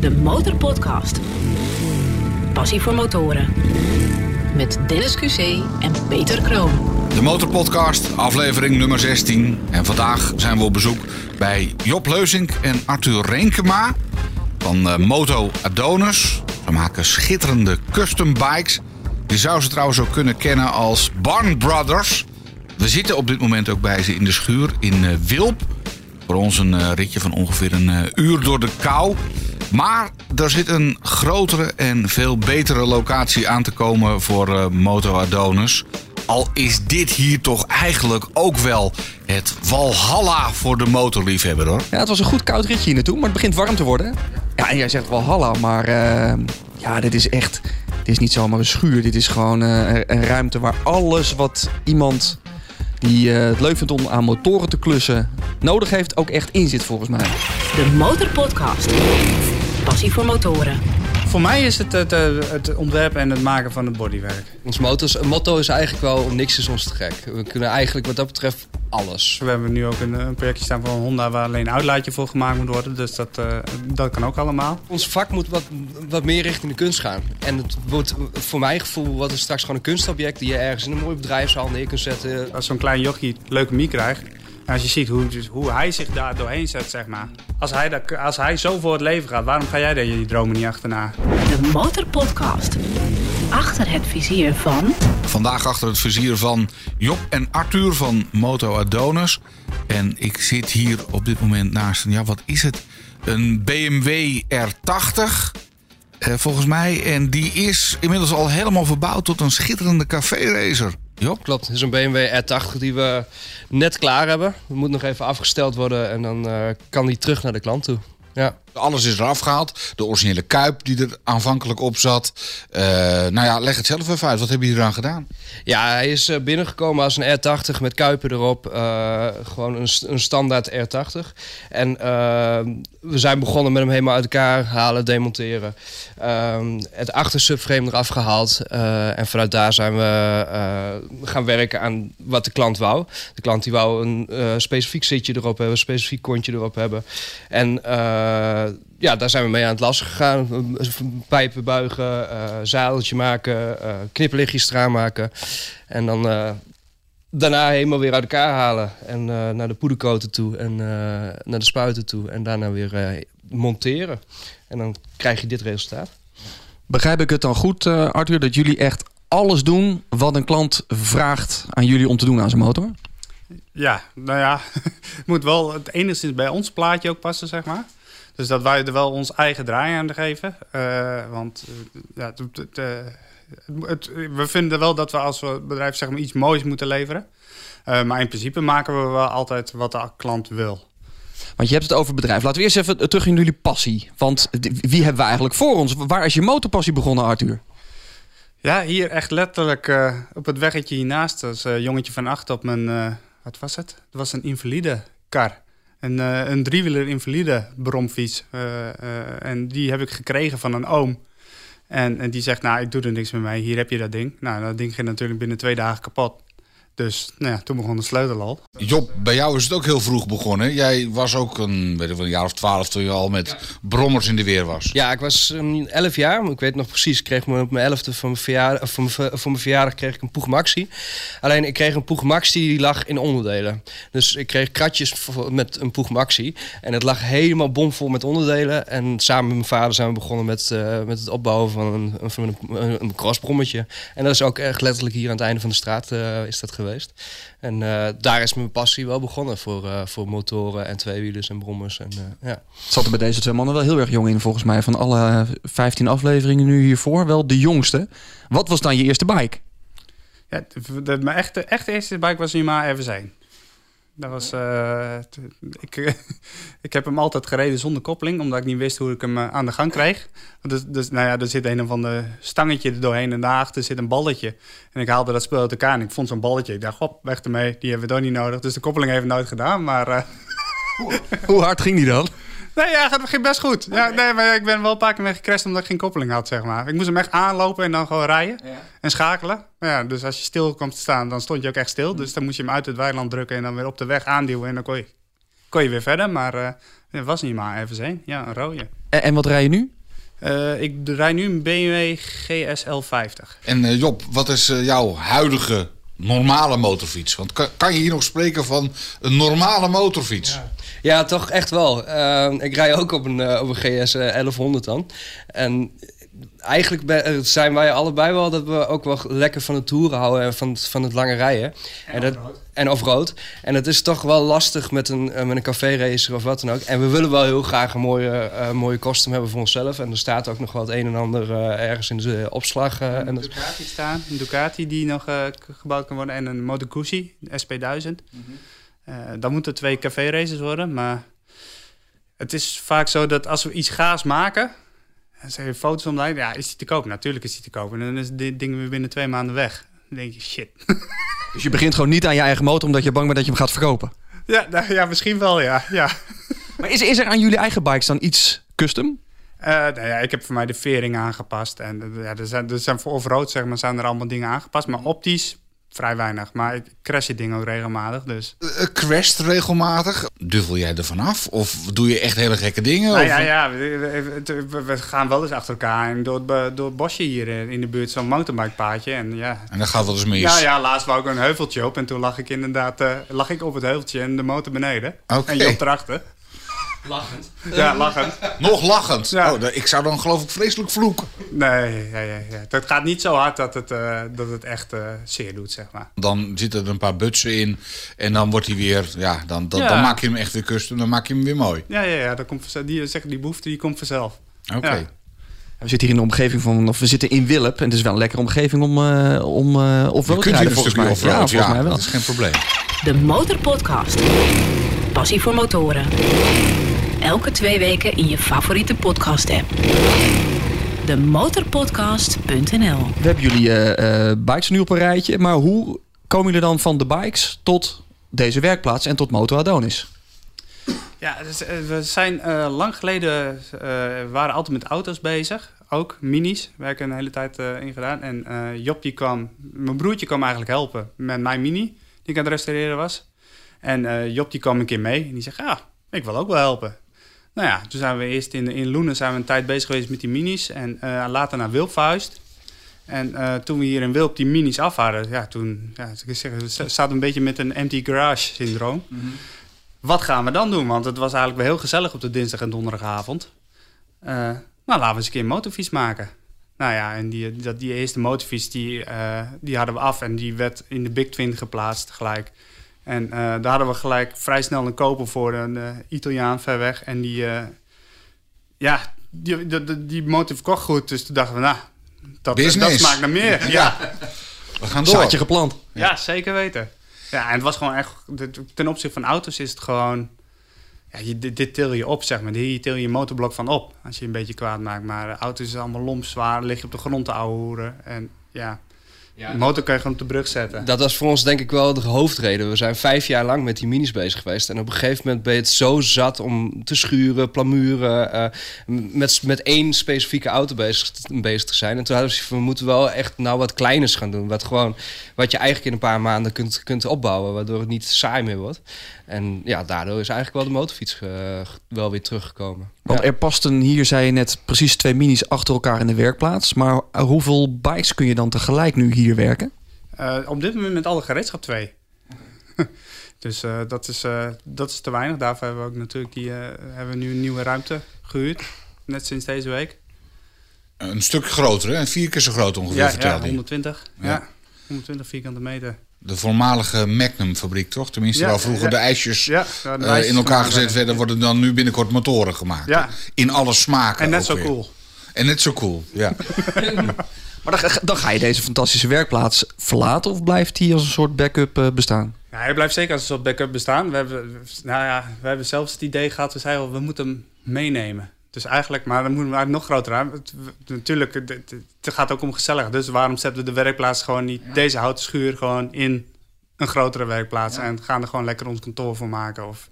de Motorpodcast. Passie voor motoren. Met Dennis QC en Peter Kroon. De Motorpodcast, aflevering nummer 16. En vandaag zijn we op bezoek bij Job Leuzink en Arthur Renkema van eh, Moto Adonis. Ze maken schitterende custom bikes. Je zou ze trouwens ook kunnen kennen als Barn Brothers. We zitten op dit moment ook bij ze in de schuur in eh, Wilp. Voor ons een eh, ritje van ongeveer een uur door de kou. Maar er zit een grotere en veel betere locatie aan te komen voor eh, Moto Adonis. Al is dit hier toch eigenlijk ook wel het walhalla voor de motorliefhebber hoor. Ja, het was een goed koud ritje hier naartoe, maar het begint warm te worden. Ja, en jij zegt wel halla, maar eh, ja, dit is echt... Dit is niet zomaar een schuur. Dit is gewoon eh, een ruimte waar alles wat iemand die eh, het leuk vindt om aan motoren te klussen nodig heeft, ook echt in zit volgens mij. De Motorpodcast. Passie voor motoren. Voor mij is het het, eh, het ontwerpen en het maken van het bodywerk. Ons motto, motto is eigenlijk wel niks is ons te gek. We kunnen eigenlijk wat dat betreft alles. We hebben nu ook een, een projectje staan van Honda waar alleen een uitlaatje voor gemaakt moet worden. Dus dat, eh, dat kan ook allemaal. Ons vak moet wat, wat meer richting de kunst gaan. En het wordt voor mijn gevoel wordt het straks gewoon een kunstobject... die je ergens in een mooi bedrijfszaal neer kunt zetten. Als zo'n klein jochie leukemie krijgt. Als je ziet hoe, hoe hij zich daar doorheen zet, zeg maar. Als hij, dat, als hij zo voor het leven gaat, waarom ga jij daar je dromen niet achterna? De Motorpodcast. Achter het vizier van... Vandaag achter het vizier van Job en Arthur van Moto Adonis. En ik zit hier op dit moment naast een, ja wat is het? Een BMW R80. eh, volgens mij. En die is inmiddels al helemaal verbouwd tot een schitterende café-racer. Job? Klopt, het is een BMW R80 die we net klaar hebben. Het moet nog even afgesteld worden en dan eh, kan die terug naar de klant toe. Ja. Alles is eraf gehaald. De originele kuip die er aanvankelijk op zat. Eh, nou ja, leg het zelf even uit. Wat heb je hier aan gedaan? Ja, hij is eh, binnengekomen als een R80 met kuipen erop. eh, gewoon een, een standaard R80. En we zijn begonnen met hem helemaal uit elkaar halen, demonteren. Ehm, het achtersubframe eraf gehaald. eh, en vanuit daar zijn we gaan werken aan wat de klant wou. De klant die wou een specifiek zitje erop hebben, een specifiek kontje erop hebben. En ja, daar zijn we mee aan het lassen gegaan. Pijpen buigen, eh zadeltje maken, eh knipperlichtjes eraan maken. En dan eh, daarna helemaal weer uit elkaar halen. En eh, naar de poederkoten toe en eh, naar de spuiten toe. En daarna weer eh, monteren. En dan krijg je dit resultaat. Begrijp ik het dan goed, eh, Arthur, dat jullie echt alles doen wat een klant vraagt aan jullie om te doen aan zijn motor? Ja, nou ja, het moet wel het enigszins bij ons plaatje ook passen, zeg maar. Dus dat wij er wel ons eigen draai aan geven. Eh, want eh, ja, het, het, eh, het- het- we vinden wel dat we als we bedrijf zeg maar, iets moois moeten leveren. Maar in principe maken we wel altijd wat de klant wil. Want je hebt het over bedrijf. Laten we eerst even terug in jullie passie. Want wie hebben we eigenlijk voor ons? Waar is je motorpassie begonnen, Arthur? Ja, hier echt letterlijk op het weggetje hiernaast. als eh, jongetje van acht op mijn, eh, wat was het? Het was een invalide kar. Een, eh, een driewieler invalide bromfiets. Eh, eh, en die heb ik gekregen van een oom. En, en die zegt, nou, ik doe er niks mee mee. Hier heb je dat ding. Nou, dat ding ging natuurlijk binnen twee dagen kapot. Dus nou ja, toen begon de sleutel al. Job, bij jou is het ook heel vroeg begonnen. Jij was ook een, weet ik wel, een jaar of twaalf toen je al met brommers in de weer was. Ja, ik was um, 11 jaar. Ik weet nog precies. Ik kreeg me op mijn 11e van mijn verjaardag, van mijn, mijn verjaardag kreeg ik een Poeg Maxi. Alleen ik kreeg een Poeg Maxi die lag in onderdelen. Dus ik kreeg kratjes met een Poeg Maxi. En het lag helemaal bomvol met onderdelen. En samen met mijn vader zijn we begonnen met, eh, met het opbouwen van een, van een, een crossbrommetje. En dat is ook echt letterlijk hier aan het einde van de straat eh, is dat geweest. En eh, daar is mijn passie wel begonnen voor, eh, voor motoren en tweewielers en brommers. En, eh, ja. Het zat er bij deze twee mannen wel heel erg jong in, volgens mij. Van alle 15 afleveringen nu hiervoor, wel de jongste. Wat was dan je eerste bike? Ja, de, de- mijn echte, echte eerste bike was Yamaha RV1. Dat was, t- ik, ik heb hem altijd gereden zonder koppeling, omdat ik niet wist hoe ik hem eh, aan de gang kreeg. Dus, dus nou ja, er zit een of ander stangetje er doorheen en daarachter zit een balletje. En ik haalde dat spul uit elkaar en ik vond zo'n balletje. Ik dacht, hop, weg ermee, die hebben we toch niet nodig. Dus de koppeling heeft nooit gedaan, maar... eh, Hoe hard ging die dan? Nee, ja, het ging best goed. Ja, nee, maar ik ben wel een paar keer mee gecrashed omdat ik geen koppeling had, zeg maar. Ik moest hem echt aanlopen en dan gewoon rijden en schakelen. Maar ja, dus als je stil kwam te staan, dan stond je ook echt stil. Dus dan moest je hem uit het weiland drukken en dan weer op de weg aanduwen en dan kon je, kon je weer verder. Maar eh, Het was niet maar even zijn. Ja, een rode. En, en wat rij je nu? Eh, ik rij nu een BMW GSL 50. En eh, Job, wat is eh, jouw huidige normale motorfiets? Want kan, kan je hier nog spreken van een normale motorfiets? Ja, toch echt wel. Eh, ik rij ook op een, eh, op een GS eh, 1100 dan. En eigenlijk eh, zijn wij allebei wel dat we ook wel lekker van de toeren houden en van, het- van het lange rijden. En, dat, en off-road. En het is toch wel lastig met een, eh, met een café-racer of wat dan ook. En we willen wel heel graag een mooie, eh, mooie kostuum hebben voor onszelf. En er staat ook nog wel het een en ander eh, ergens in de opslag. eh, en Een dat, Ducati staan. Een Ducati die nog eh, gebouwd kan worden. En een Moto Guzzi, de SP1000. Eh, dan moeten twee café races worden. Maar het is vaak zo dat als we iets gaas maken... En ze heeft foto's online. Ja, is die te koop? Natuurlijk is die te koop. En dan is dit ding weer binnen twee maanden weg. Dan denk je, shit. Dus je begint gewoon niet aan je eigen motor omdat je bang bent dat je hem gaat verkopen. ja, nou, ja, misschien wel, ja. ja. Maar is, is er aan jullie eigen bikes dan iets custom? Eh, nou ja, ik heb voor mij de vering aangepast. En eh, ja, er, zijn, er zijn voor off-road zeg maar, zijn er allemaal dingen aangepast. Maar optisch vrij weinig. Maar ik crash het ding ook regelmatig. Dus. Eh, crasht regelmatig? Duvel jij er vanaf? Of doe je echt hele gekke dingen? Nou Of- ja, ja we, we- we- we gaan wel eens achter elkaar. En door door het bosje hier eh, in de buurt zo'n mountainbikepaadje. En ja... En dat gaat wel eens mis. Ja, ja, laatst wou ik een heuveltje op. En toen lag ik inderdaad eh, lag ik op het heuveltje en de motor beneden. En Job erachter. Lachend. Ja, lachend. Nog lachend. Ja. Oh, ik zou dan geloof ik vreselijk vloeken. Nee, ja, ja, ja. het gaat niet zo hard dat het, eh, dat het echt eh, zeer doet, zeg maar. Dan zitten er een paar butsen in. En dan wordt hij weer... Ja, dan, dan, Ja. dan maak je hem echt weer custom. Dan maak je hem weer mooi. Ja, ja, ja. Dat komt vanzelf. die, zeg, die behoefte die komt vanzelf. Oké. Ja. We zitten hier in de omgeving van, of we zitten in Wilp. En het is wel een lekkere omgeving om, eh om uh, off-road te rijden volgens mij. Ja, volgens mij wel. dat is geen probleem. De Motorpodcast. Passie voor motoren. Elke twee weken in je favoriete podcast-app. De motorpodcast.nl We hebben jullie eh, eh, bikes nu op een rijtje. Maar hoe komen jullie dan van de bikes tot deze werkplaats en tot Moto Adonis? Ja, dus, eh, we zijn eh, lang geleden, eh, we waren altijd met auto's bezig. Ook minis, ik een hele tijd eh, in gedaan. En eh, Job die kwam, mijn broertje kwam eigenlijk helpen met mijn mini, die ik aan het restaureren was. En eh, Job die kwam een keer mee en die zegt, ja, ik wil ook wel helpen. Nou ja, toen zijn we eerst in, in Loenen zijn we een tijd bezig geweest met die minis. En eh, later naar Wilp verhuisd. En eh, toen we hier in Wilp die minis af hadden, ja, toen ja, ik zeg, we zaten een beetje met een empty garage syndroom. Wat gaan we dan doen? Want het was eigenlijk wel heel gezellig op de dinsdag en donderdagavond. Eh, nou, laten we eens een keer een motorfiets maken. Nou ja, en die, dat, die eerste motorfiets die, die hadden we af en die werd in de Big Twin geplaatst gelijk. En eh, daar hadden we gelijk vrij snel een koper voor, een eh, Italiaan ver weg. En die, eh, ja, die, die, die, die motor verkocht goed. Dus toen dachten we, nou, dat, dat smaakt naar meer. ja. We gaan door. Zaadje geplant. Ja, zeker weten. Ja, en het was gewoon echt... Ten opzichte van auto's is het gewoon... Ja, je, dit, dit til je op, zeg maar. Hier til je je motorblok van op. Als je een beetje kwaad maakt. Maar auto's is allemaal lomp zwaar. lig je op de grond te ouwehoeren. En ja, de motor kan je gewoon op de brug zetten. Dat was voor ons denk ik wel de hoofdreden. We zijn vijf jaar lang met die minis bezig geweest. En op een gegeven moment ben je het zo zat om te schuren, plamuren. eh, met, met één specifieke auto bezig, bezig te zijn. En toen hadden we zoiets van, we moeten wel echt nou wat kleiners gaan doen. Wat, gewoon, wat je eigenlijk in een paar maanden kunt, kunt opbouwen. Waardoor het niet saai meer wordt. En ja, daardoor is eigenlijk wel de motorfiets eh, wel weer teruggekomen. Want Ja. er pasten hier, zei je net, precies twee minis achter elkaar in de werkplaats. Maar eh, hoeveel bikes kun je dan tegelijk nu hier werken? Eh, op dit moment met alle gereedschap twee. dus eh, dat, is, eh, dat is te weinig. Daarvoor hebben we ook natuurlijk die, eh, hebben we nu een nieuwe ruimte gehuurd. Net sinds deze week. Een stuk groter, hè? Vier keer zo groot ongeveer, Ja, ja, vertelde je. 120. Ja. Ja. 120 vierkante meter. De voormalige Magnum-fabriek, toch? Tenminste, Ja, waar vroeger ja. de ijsjes Ja, de eh, in elkaar gezet werden. worden dan nu binnenkort motoren gemaakt. Ja. In alle smaken. En net ook zo weer. cool. En net zo cool, ja. Maar dan, dan ga je deze fantastische werkplaats verlaten of blijft die als een soort backup eh, bestaan? Ja, hij blijft zeker als een soort backup bestaan. We hebben, nou ja, we hebben zelfs het idee gehad, we zeiden al, we moeten hem meenemen. Dus eigenlijk, maar dan moeten we eigenlijk nog groter aan. Het- Natuurlijk, het, het- gaat ook om gezellig. Dus waarom zetten we de werkplaats gewoon niet, deze houten schuur, gewoon in een grotere werkplaats. En gaan er gewoon lekker ons kantoor voor maken. Of,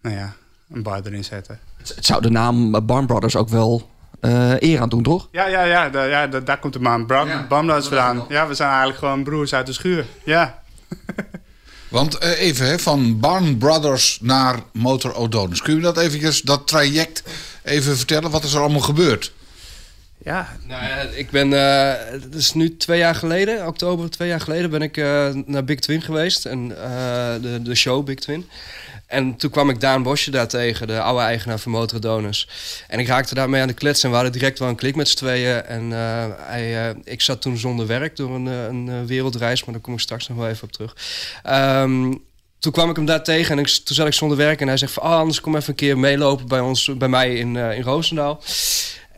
nou ja, een bar erin zetten. Het zou de naam Barn Brothers ook wel eh, eer aan doen, toch? Ja, ja, ja, da- ja da- daar komt de Ja, Bram dat vandaan. Ja, we zijn eigenlijk gewoon broers uit de schuur. Ja. Want eh, even, hè, van Barn Brothers naar Motor O'Donnell's. Kun je dat eventjes, dat traject even vertellen? Wat is er allemaal gebeurd? Ja, Nou ja, ik ben, eh, het is nu twee jaar geleden, oktober twee jaar geleden, ben ik eh, naar Big Twin geweest. En, eh, de, de show Big Twin. En toen kwam ik Daan Bosje daar tegen, de oude eigenaar van Motor Donors. En ik raakte daarmee aan de klets en we hadden direct wel een klik met z'n tweeën. En eh, hij, eh, ik zat toen zonder werk door een, eh, een wereldreis, maar daar kom ik straks nog wel even op terug. Ehm, toen kwam ik hem daar tegen en ik, toen zat ik zonder werk. En hij zegt van, oh, anders kom even een keer meelopen bij, ons, bij mij in, in Roosendaal.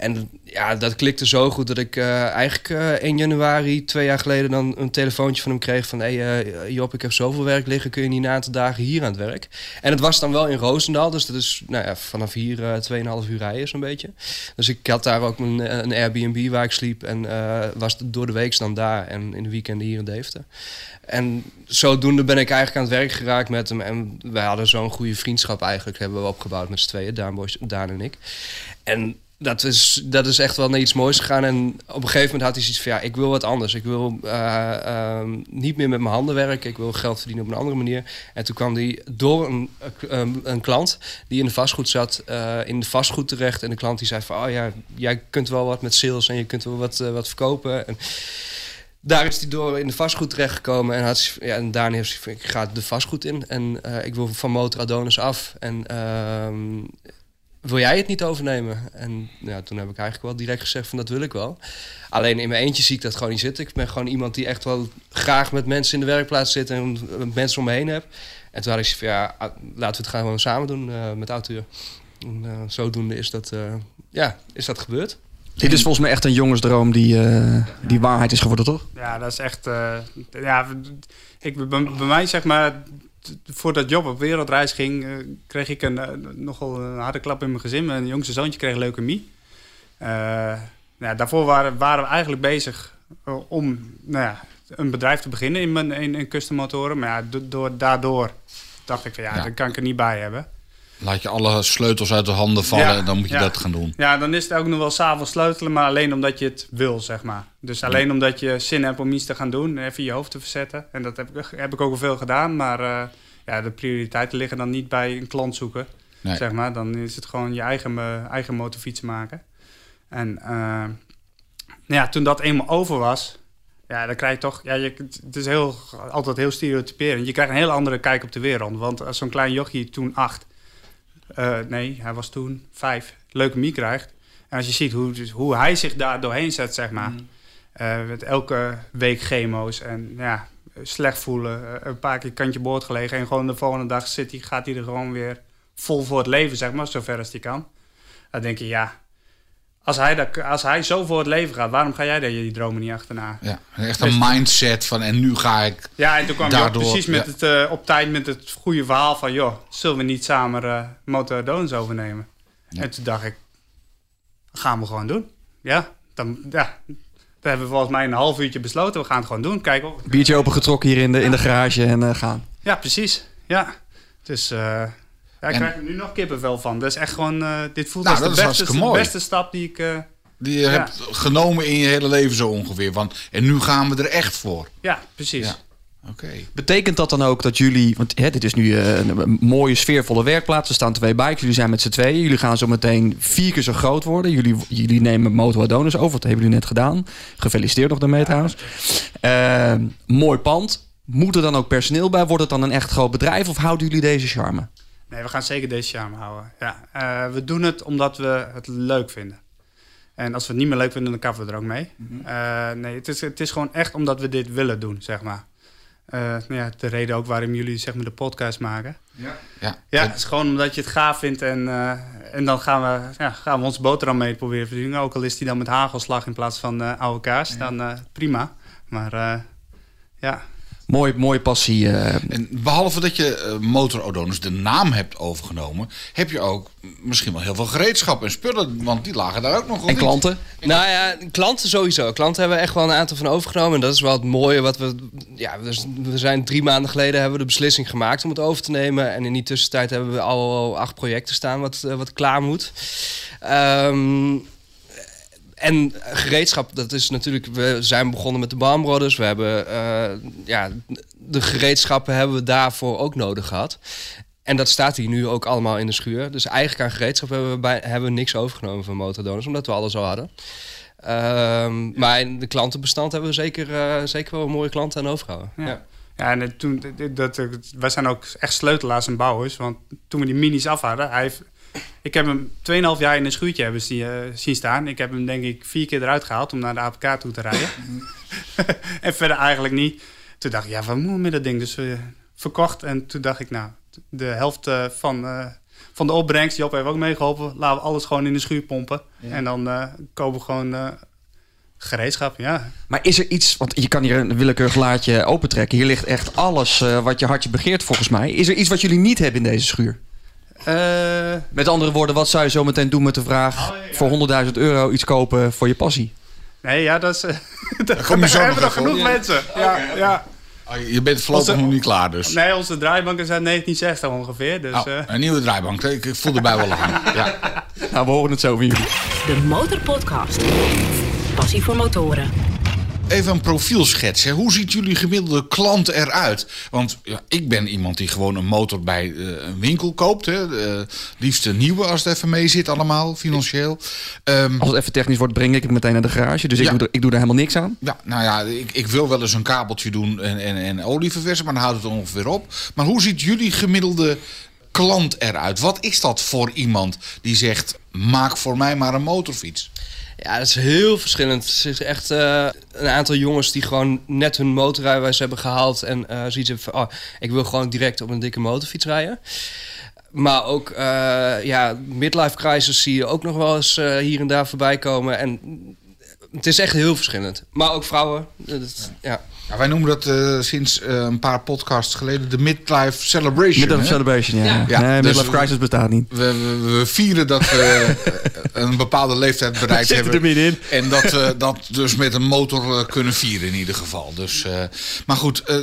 En ja, dat klikte zo goed dat ik eh, eigenlijk eh 1 januari, twee jaar geleden, dan een telefoontje van hem kreeg van... hé hey, eh, Job, ik heb zoveel werk liggen, kun je niet na aantal dagen hier aan het werk? En het was dan wel in Roosendaal, dus dat is nou ja, vanaf hier eh 2,5 uur rijden zo'n beetje. Dus ik had daar ook een, een Airbnb waar ik sliep en was door de week dan daar en in de weekenden hier in Deventer. En zodoende ben ik eigenlijk aan het werk geraakt met hem. En wij hadden zo'n goede vriendschap eigenlijk, hebben we opgebouwd met z'n tweeën, Daan, Daan en ik. En dat is, dat is echt wel naar iets moois gegaan. En op een gegeven moment had hij zoiets van... ja, ik wil wat anders. Ik wil eh, ehm, niet meer met mijn handen werken. Ik wil geld verdienen op een andere manier. En toen kwam hij door een, een, klant die in de vastgoed zat... eh, in de vastgoed terecht. En de klant die zei van... oh ja, jij kunt wel wat met sales en je kunt wel wat, eh, wat verkopen. En daar is hij door in de vastgoed terechtgekomen. En, had, ja, en daarna heeft hij ik ga de vastgoed in. En ik wil van Motor Adonis af. En ehm, wil jij het niet overnemen? En ja, toen heb ik eigenlijk wel direct gezegd van dat wil ik wel. Alleen in mijn eentje zie ik dat gewoon niet zitten. Ik ben gewoon iemand die echt wel graag met mensen in de werkplaats zit en met mensen om me heen heb. En toen had ik zoiets van ja, ah, laten we het gewoon samen doen eh, met Auteur. En uh, zodoende is dat, uh, ja, is dat gebeurd. Dit is volgens mij echt een jongensdroom die, uh, die waarheid is geworden, toch? Ja, dat is echt. Uh, ja, ik, bij, bij mij zeg maar voordat Job op wereldreis ging, uh, kreeg ik een, uh, nogal een harde klap in mijn gezin. Mijn jongste zoontje kreeg leukemie. Uh, nou, daarvoor waren, waren we eigenlijk bezig om nou ja, een bedrijf te beginnen in, mijn, in, in custom motoren. Maar ja, do, door, daardoor dacht ik van ja, ja, daar kan ik er niet bij hebben. Laat je alle sleutels uit de handen vallen ja, en dan moet je dat gaan doen. Ja, dan is het ook nog wel s'avonds sleutelen, maar alleen omdat je het wil, zeg maar. Dus alleen ja. omdat je zin hebt om iets te gaan doen, even je hoofd te verzetten. En dat heb ik, heb ik ook al veel gedaan, maar uh, ja, de prioriteiten liggen dan niet bij een klant zoeken, nee. zeg maar. Dan is het gewoon je eigen, uh, eigen motorfiets maken. En uh, nou ja, toen dat eenmaal over was, ja, dan krijg je toch... Ja, je, het is heel, altijd heel stereotyperend. Je krijgt een heel andere kijk op de wereld. Want als zo'n klein jochie toen acht... Uh, nee, hij was toen vijf, leukemie krijgt. En als je ziet hoe, hoe hij zich daar doorheen zet, zeg maar. Mm. Uh, met elke week chemo's en ja, slecht voelen. Uh, een paar keer kantje boord gelegen. En gewoon de volgende dag zit hij, gaat hij er gewoon weer vol voor het leven, zeg maar. Zover als hij kan. Dan denk je, ja... Als hij, dat, als hij zo voor het leven gaat, waarom ga jij daar je dromen niet achterna? Ja, echt een mindset van en nu ga ik. Ja, en toen kwam daardoor, je precies met ja. het, uh, op tijd met het goede verhaal van: joh, zullen we niet samen uh, Motor Dones overnemen? Ja. En toen dacht ik: gaan we gewoon doen. Ja, dan, ja, we hebben volgens mij een half uurtje besloten. We gaan het gewoon doen. Kijk op. Biertje opengetrokken hier in de, in de garage en uh, gaan. Ja, precies. Ja. Dus uh, ja, ik en, krijg er nu nog kippenvel van. Dat is echt gewoon. Uh, dit voelt nou, als de beste, de beste stap die ik. Uh, die je ja. hebt genomen in je hele leven zo ongeveer. Van, en nu gaan we er echt voor. Ja, precies. Ja. Okay. Betekent dat dan ook dat jullie, want hè, dit is nu uh, een mooie sfeervolle werkplaats, er staan twee bikes, jullie zijn met z'n tweeën, jullie gaan zo meteen vier keer zo groot worden. Jullie, jullie nemen Moto Adonis over, dat hebben jullie net gedaan. Gefeliciteerd nog daarmee trouwens. Uh, mooi pand. Moet er dan ook personeel bij? Wordt het dan een echt groot bedrijf of houden jullie deze charme? Nee, we gaan zeker deze charme houden. Ja, uh, we doen het omdat we het leuk vinden. En als we het niet meer leuk vinden, dan kappen we er ook mee. Mm -hmm. uh, nee, het is, het is gewoon echt omdat we dit willen doen, zeg maar. Uh, nou ja, de reden ook waarom jullie zeg maar, de podcast maken. Ja, ja. ja het is gewoon omdat je het gaaf vindt. En, uh, en dan gaan we, ja, gaan we ons boterham mee proberen verdienen. Ook al is die dan met hagelslag in plaats van uh, oude kaas. Ja. Dan prima. Maar ja, Mooi, mooie passie. Uh... En behalve dat je uh, Motor Odonus de naam hebt overgenomen, heb je ook misschien wel heel veel gereedschap en spullen, want die lagen daar ook nog. En klanten? Nou ja, klanten sowieso. Klanten hebben we echt wel een aantal van overgenomen. En dat is wel het mooie wat we. Ja, dus we zijn drie maanden geleden hebben we de beslissing gemaakt om het over te nemen. En in die tussentijd hebben we al acht projecten staan wat, wat klaar moet. Um, en gereedschap, dat is natuurlijk... We zijn begonnen met de Baum Brothers. We hebben uh, ja, de gereedschappen hebben we daarvoor ook nodig gehad. En dat staat hier nu ook allemaal in de schuur. Dus eigenlijk aan gereedschap hebben we, bij, hebben we niks overgenomen van motordonors, omdat we alles al hadden. Ehm, Maar in de klantenbestand hebben we zeker, eh, zeker wel een mooie klanten aan overgehouden. Ja. Ja. Ja, en toen, dat, dat, wij zijn ook echt sleutelaars en bouwers. Want toen we die minis af hadden, hij heeft, ik heb hem 2,5 jaar in een schuurtje hebben zien, eh, zien staan. Ik heb hem denk ik vier keer eruit gehaald om naar de APK toe te rijden. en verder eigenlijk niet. Toen dacht ik, ja, wat moet ik met dat ding? Dus eh, verkocht. En toen dacht ik, nou, de helft eh, van, van de opbrengst, Job heeft ook meegeholpen. Laten we alles gewoon in de schuur pompen. En dan kopen we gewoon gereedschap, ja. Maar is er iets, want je kan hier een willekeurig laadje opentrekken. Hier ligt echt alles wat je hartje begeert volgens mij. Is er iets wat jullie niet hebben in deze schuur? Eh, Met andere woorden, wat zou je zo meteen doen met de vraag... Oh, ja, voor 100.000 euro iets kopen voor je passie? nee, ja, dat is... eh, daar kom je zo hebben nog genoeg mensen. Ja, ja. Oh, je bent voorlopig Onze- nog niet klaar dus. Nee, onze draaibank is uit 1960 ongeveer. Dus, Nou, eh, een nieuwe draaibank. Ik ik voel erbij wel aan. Ja. Nou, we horen het zo van jullie. De Motorpodcast. Passie voor motoren. Even een profielschets. Hè. Hoe ziet jullie gemiddelde klant eruit? Want ja, ik ben iemand die gewoon een motor bij eh, een winkel koopt. Hè. Eh, liefst een nieuwe als het even mee zit allemaal, financieel. Ehm, Als het even technisch wordt, breng ik het meteen naar de garage. Dus ik, Ja. doe, er, ik doe er helemaal niks aan. ja, nou ja, ik, ik wil wel eens een kabeltje doen en, en, en olie verversen, maar dan houdt het ongeveer op. Maar hoe ziet jullie gemiddelde klant eruit? Wat is dat voor iemand die zegt, maak voor mij maar een motorfiets? Ja, dat is heel verschillend. Er is echt eh, een aantal jongens die gewoon net hun motorrijbewijs hebben gehaald en eh zoiets hebben van, oh, ik wil gewoon direct op een dikke motorfiets rijden. Maar ook, eh, ja, midlife crisis zie je ook nog wel eens hier en daar voorbij komen. En het is echt heel verschillend. Maar ook vrouwen. Dat, ja. Ja, wij noemen dat eh, sinds eh, een paar podcasts geleden de midlife celebration. Midlife hè? celebration, ja. Ja. Ja, nee, dus midlife crisis bestaat niet. We, we, we vieren dat we een bepaalde leeftijd bereikt Zit er hebben. middenin. En dat we dat dus met een motor eh, kunnen vieren in ieder geval. Dus, eh, maar goed, eh,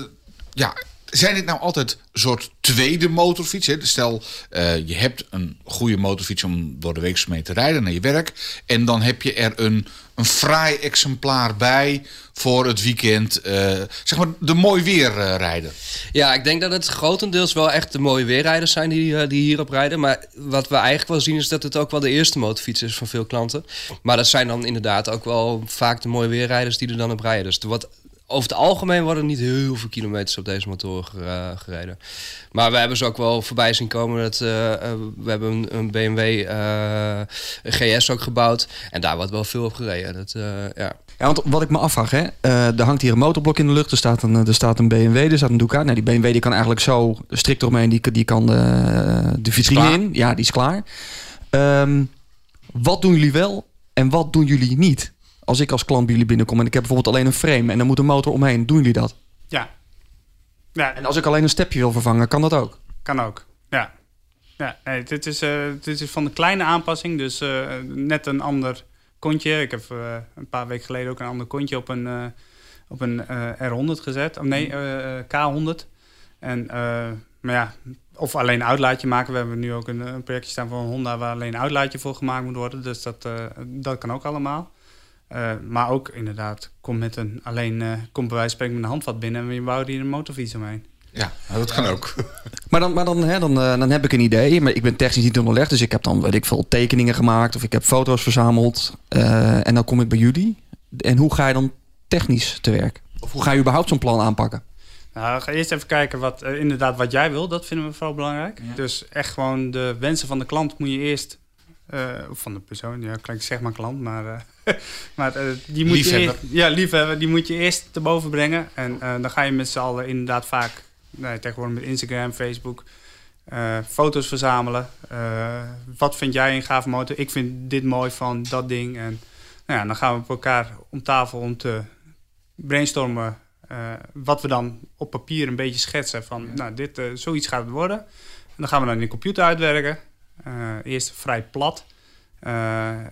ja, zijn dit nou altijd een soort tweede motorfiets? Hè? Stel, eh, je hebt een goede motorfiets om door de week mee te rijden naar je werk. En dan heb je er een, een fraai exemplaar bij voor het weekend. eh, zeg maar de mooi weer eh. Ja, ik denk dat het grotendeels wel echt de mooie weerrijders zijn die, eh, die hierop rijden. Maar wat we eigenlijk wel zien is dat het ook wel de eerste motorfiets is van veel klanten. Maar dat zijn dan inderdaad ook wel vaak de mooie weerrijders die er dan op rijden. Dus wordt, over het algemeen worden niet heel veel kilometers op deze motoren ger- gereden. Maar we hebben ze ook wel voorbij zien komen. Dat, eh, eh, we hebben een, een BMW eh, een GS ook gebouwd. En daar wordt wel veel op gereden. Dat, ja. Ja, want wat ik me afvraag, hè, er hangt hier een motorblok in de lucht. Er staat een, er staat een BMW, er staat een Ducat. Nou, die BMW die kan eigenlijk zo strikt eromheen, die, die kan de, de vitrine in. Ja, die is klaar. Ehm, wat doen jullie wel en wat doen jullie niet? Als ik als klant bij jullie binnenkom en ik heb bijvoorbeeld alleen een frame en dan moet een motor omheen, doen jullie dat? ja. Ja, En als ik alleen een stepje wil vervangen, kan dat ook? Kan ook, ja. Ja, nee, dit, is, eh, dit is van de kleine aanpassing, dus eh, net een ander kontje. Ik heb eh, een paar weken geleden ook een ander kontje op een, op een eh, R100 gezet. Of nee, eh, eh, K100. En, maar ja, of alleen een uitlaatje maken. We hebben nu ook een, een projectje staan van Honda waar alleen een uitlaatje voor gemaakt moet worden. Dus dat, dat kan ook allemaal. Eh, maar ook inderdaad, kom met een, alleen uh, kom bij wijze van spreken met een handvat binnen en je bouwt hier een motorfiets omheen. Ja, dat kan ook. Maar dan, maar dan, hè, dan, eh, dan heb ik een idee. Maar ik ben technisch niet onderlegd. Dus ik heb dan, weet ik veel, tekeningen gemaakt. Of ik heb foto's verzameld. Eh, en dan kom ik bij jullie. En hoe ga je dan technisch te werk? Of hoe ga je überhaupt zo'n plan aanpakken? Nou, ga eerst even kijken wat, uh, inderdaad wat jij wil. Dat vinden we vooral belangrijk. Ja. Dus echt gewoon de wensen van de klant moet je eerst... Uh, van de persoon, ja, klinkt zeg maar klant, maar, uh, maar uh, die moet liefhebber. je eerst, ja, liefhebber, die moet je eerst te boven brengen. En dan ga je met z'n allen inderdaad vaak, nee, tegenwoordig met Instagram, Facebook, eh, foto's verzamelen. Eh, wat vind jij een gaaf motor? Ik vind dit mooi van dat ding. En nou ja, dan gaan we op elkaar om tafel om te brainstormen uh, wat we dan op papier een beetje schetsen van, ja. nou, dit, zoiets gaat het worden. En dan gaan we dan in de computer uitwerken. Uh, eerst vrij plat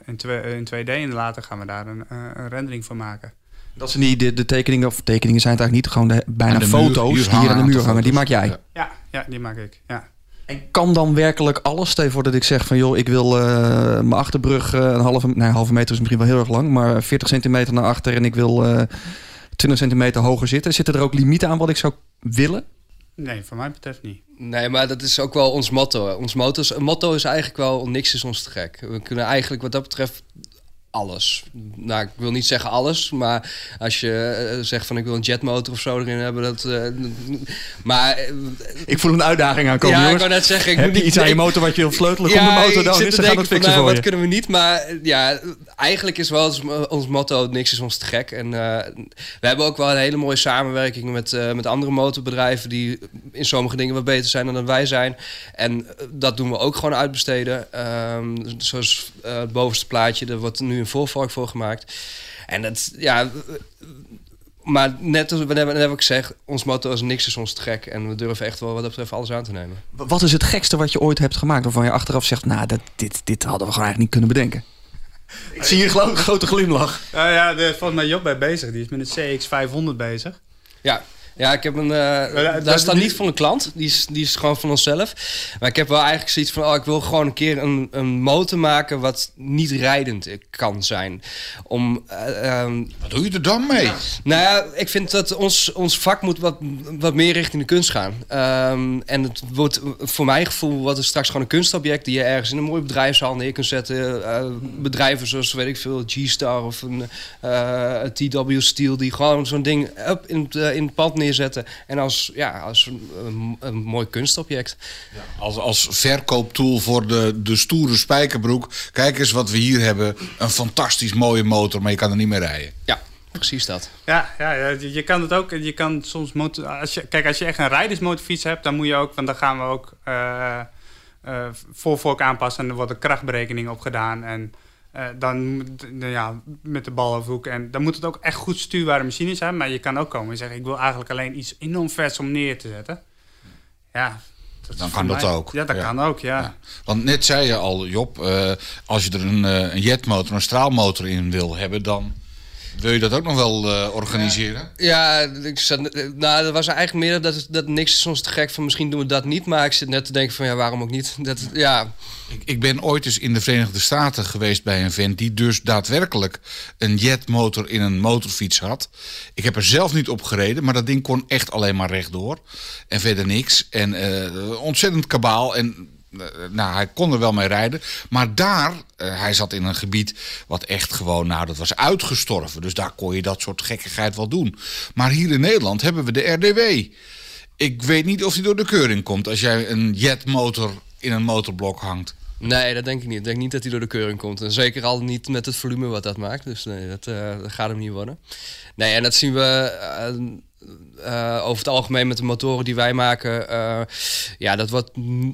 in, in, 2D en later gaan we daar een, een rendering van maken. Dat zijn die de, de, tekeningen, of tekeningen zijn het eigenlijk niet, gewoon de, bijna de foto's muur, die hier aan de muur hangen. Die maak jij? Ja. ja, ja, die maak ik, ja. En kan dan werkelijk alles? Stel je voor dat ik zeg van joh, ik wil uh, mijn achterbrug uh, een halve, nee, halve meter is misschien wel heel erg lang, maar 40 centimeter naar achter en ik wil uh, 20 centimeter hoger zitten. Zitten er ook limieten aan wat ik zou willen? Nee, voor mij betreft niet. Nee, maar dat is ook wel ons motto. Ons motto is, motto is eigenlijk wel niks is ons te gek. We kunnen eigenlijk wat dat betreft alles. Nou, ik wil niet zeggen alles, maar als je eh, zegt van ik wil een jetmotor of zo erin hebben, dat. eh, maar eh, Ik voel een uitdaging aankomen, ja, ik jongens. wou net zeggen, ik Heb moet je niet iets aan je ik- motor wat je wilt sleutelen? Kom de motor ik dan is, dan gaan het van, fixen nou, voor wat je. kunnen we niet, maar ja, eigenlijk is wel ons, ons motto niks is ons te gek. En we hebben ook wel een hele mooie samenwerking met, met andere motorbedrijven die in sommige dingen wat beter zijn dan wij zijn. En dat doen we ook gewoon uitbesteden. Ehm, zoals het bovenste plaatje, er wordt nu een voorvork voor gemaakt. En dat, ja... Maar net als net heb ik gezegd, ons motto is niks is ons te gek. En we durven echt wel wat dat betreft alles aan te nemen. Wat is het gekste wat je ooit hebt gemaakt waarvan je achteraf zegt, nou, dat, dit, dit hadden we gewoon eigenlijk niet kunnen bedenken? Ik zie hier een grote glimlach. Ja, ja, de, volgens mij Job bij bezig. Die is met een CX500 bezig. Ja, ja ik heb een. dat- daar staat niet van een klant, die is, die is gewoon van onszelf. Maar ik heb wel eigenlijk zoiets van: oh, ik wil gewoon een keer een, een motor maken wat niet rijdend kan zijn. Om. eh, ehm, Wat doe je er dan mee? nou ja, ik vind dat ons, ons vak moet wat, wat meer richting de kunst gaan. Ehm, en het wordt voor mijn gevoel wordt het straks gewoon een kunstobject die je ergens in een mooi bedrijfszaal neer kunt zetten. Eh, bedrijven zoals weet ik veel, G-Star of een TW Steel die gewoon zo'n ding up in, het, in het pand neerzetten. En als, ja, als een, een, een mooi kunstobject. Als, als verkooptool voor de, de stoere spijkerbroek. Kijk eens wat we hier hebben. Een fantastisch mooie motor, maar je kan er niet meer rijden. Ja, precies dat. Ja, ja, ja, je kan het ook. Je kan soms motor, als je, kijk, als je echt een rijdersmotorfiets hebt, dan moet je ook, want dan gaan we ook eh eh, voorvork aanpassen en er wordt een krachtberekening op gedaan. En eh, dan moet- nou ja, met de bal over de hoek. En dan moet het ook echt goed stuurbare machine zijn. Maar je kan ook komen en zeggen: Ik wil eigenlijk alleen iets enorm vets om neer te zetten. Ja, Dan kan dat mij- ook. Ja, dat Ja. kan ook, ja. Ja. Want net zei je al, Job, eh, als je er een, eh, een jetmotor, een straalmotor in wil hebben, dan wil je dat ook nog wel eh, organiseren. Ja, ik zat, nou, dat was eigenlijk meer dat, dat niks is ons te gek van misschien doen we dat niet. Maar ik zit net te denken van ja, waarom ook niet? Dat, ja, Ik, ik ben ooit eens in de Verenigde Staten geweest bij een vent die dus daadwerkelijk een jetmotor in een motorfiets had. Ik heb er zelf niet op gereden, maar dat ding kon echt alleen maar rechtdoor. En verder niks. En eh, ontzettend kabaal. En eh, nou, hij kon er wel mee rijden. Maar daar, eh, hij zat in een gebied wat echt gewoon, nou, dat was uitgestorven. Dus daar kon je dat soort gekkigheid wel doen. Maar hier in Nederland hebben we de RDW. Ik weet niet of die door de keuring komt als jij een jetmotor in een motorblok hangt. nee, dat denk ik niet. Ik denk niet dat hij door de keuring komt. En zeker al niet met het volume wat dat maakt. Dus nee, dat, eh, dat gaat hem niet worden. Nee, en dat zien we eh, eh, over het algemeen met de motoren die wij maken. eh, ja, dat wordt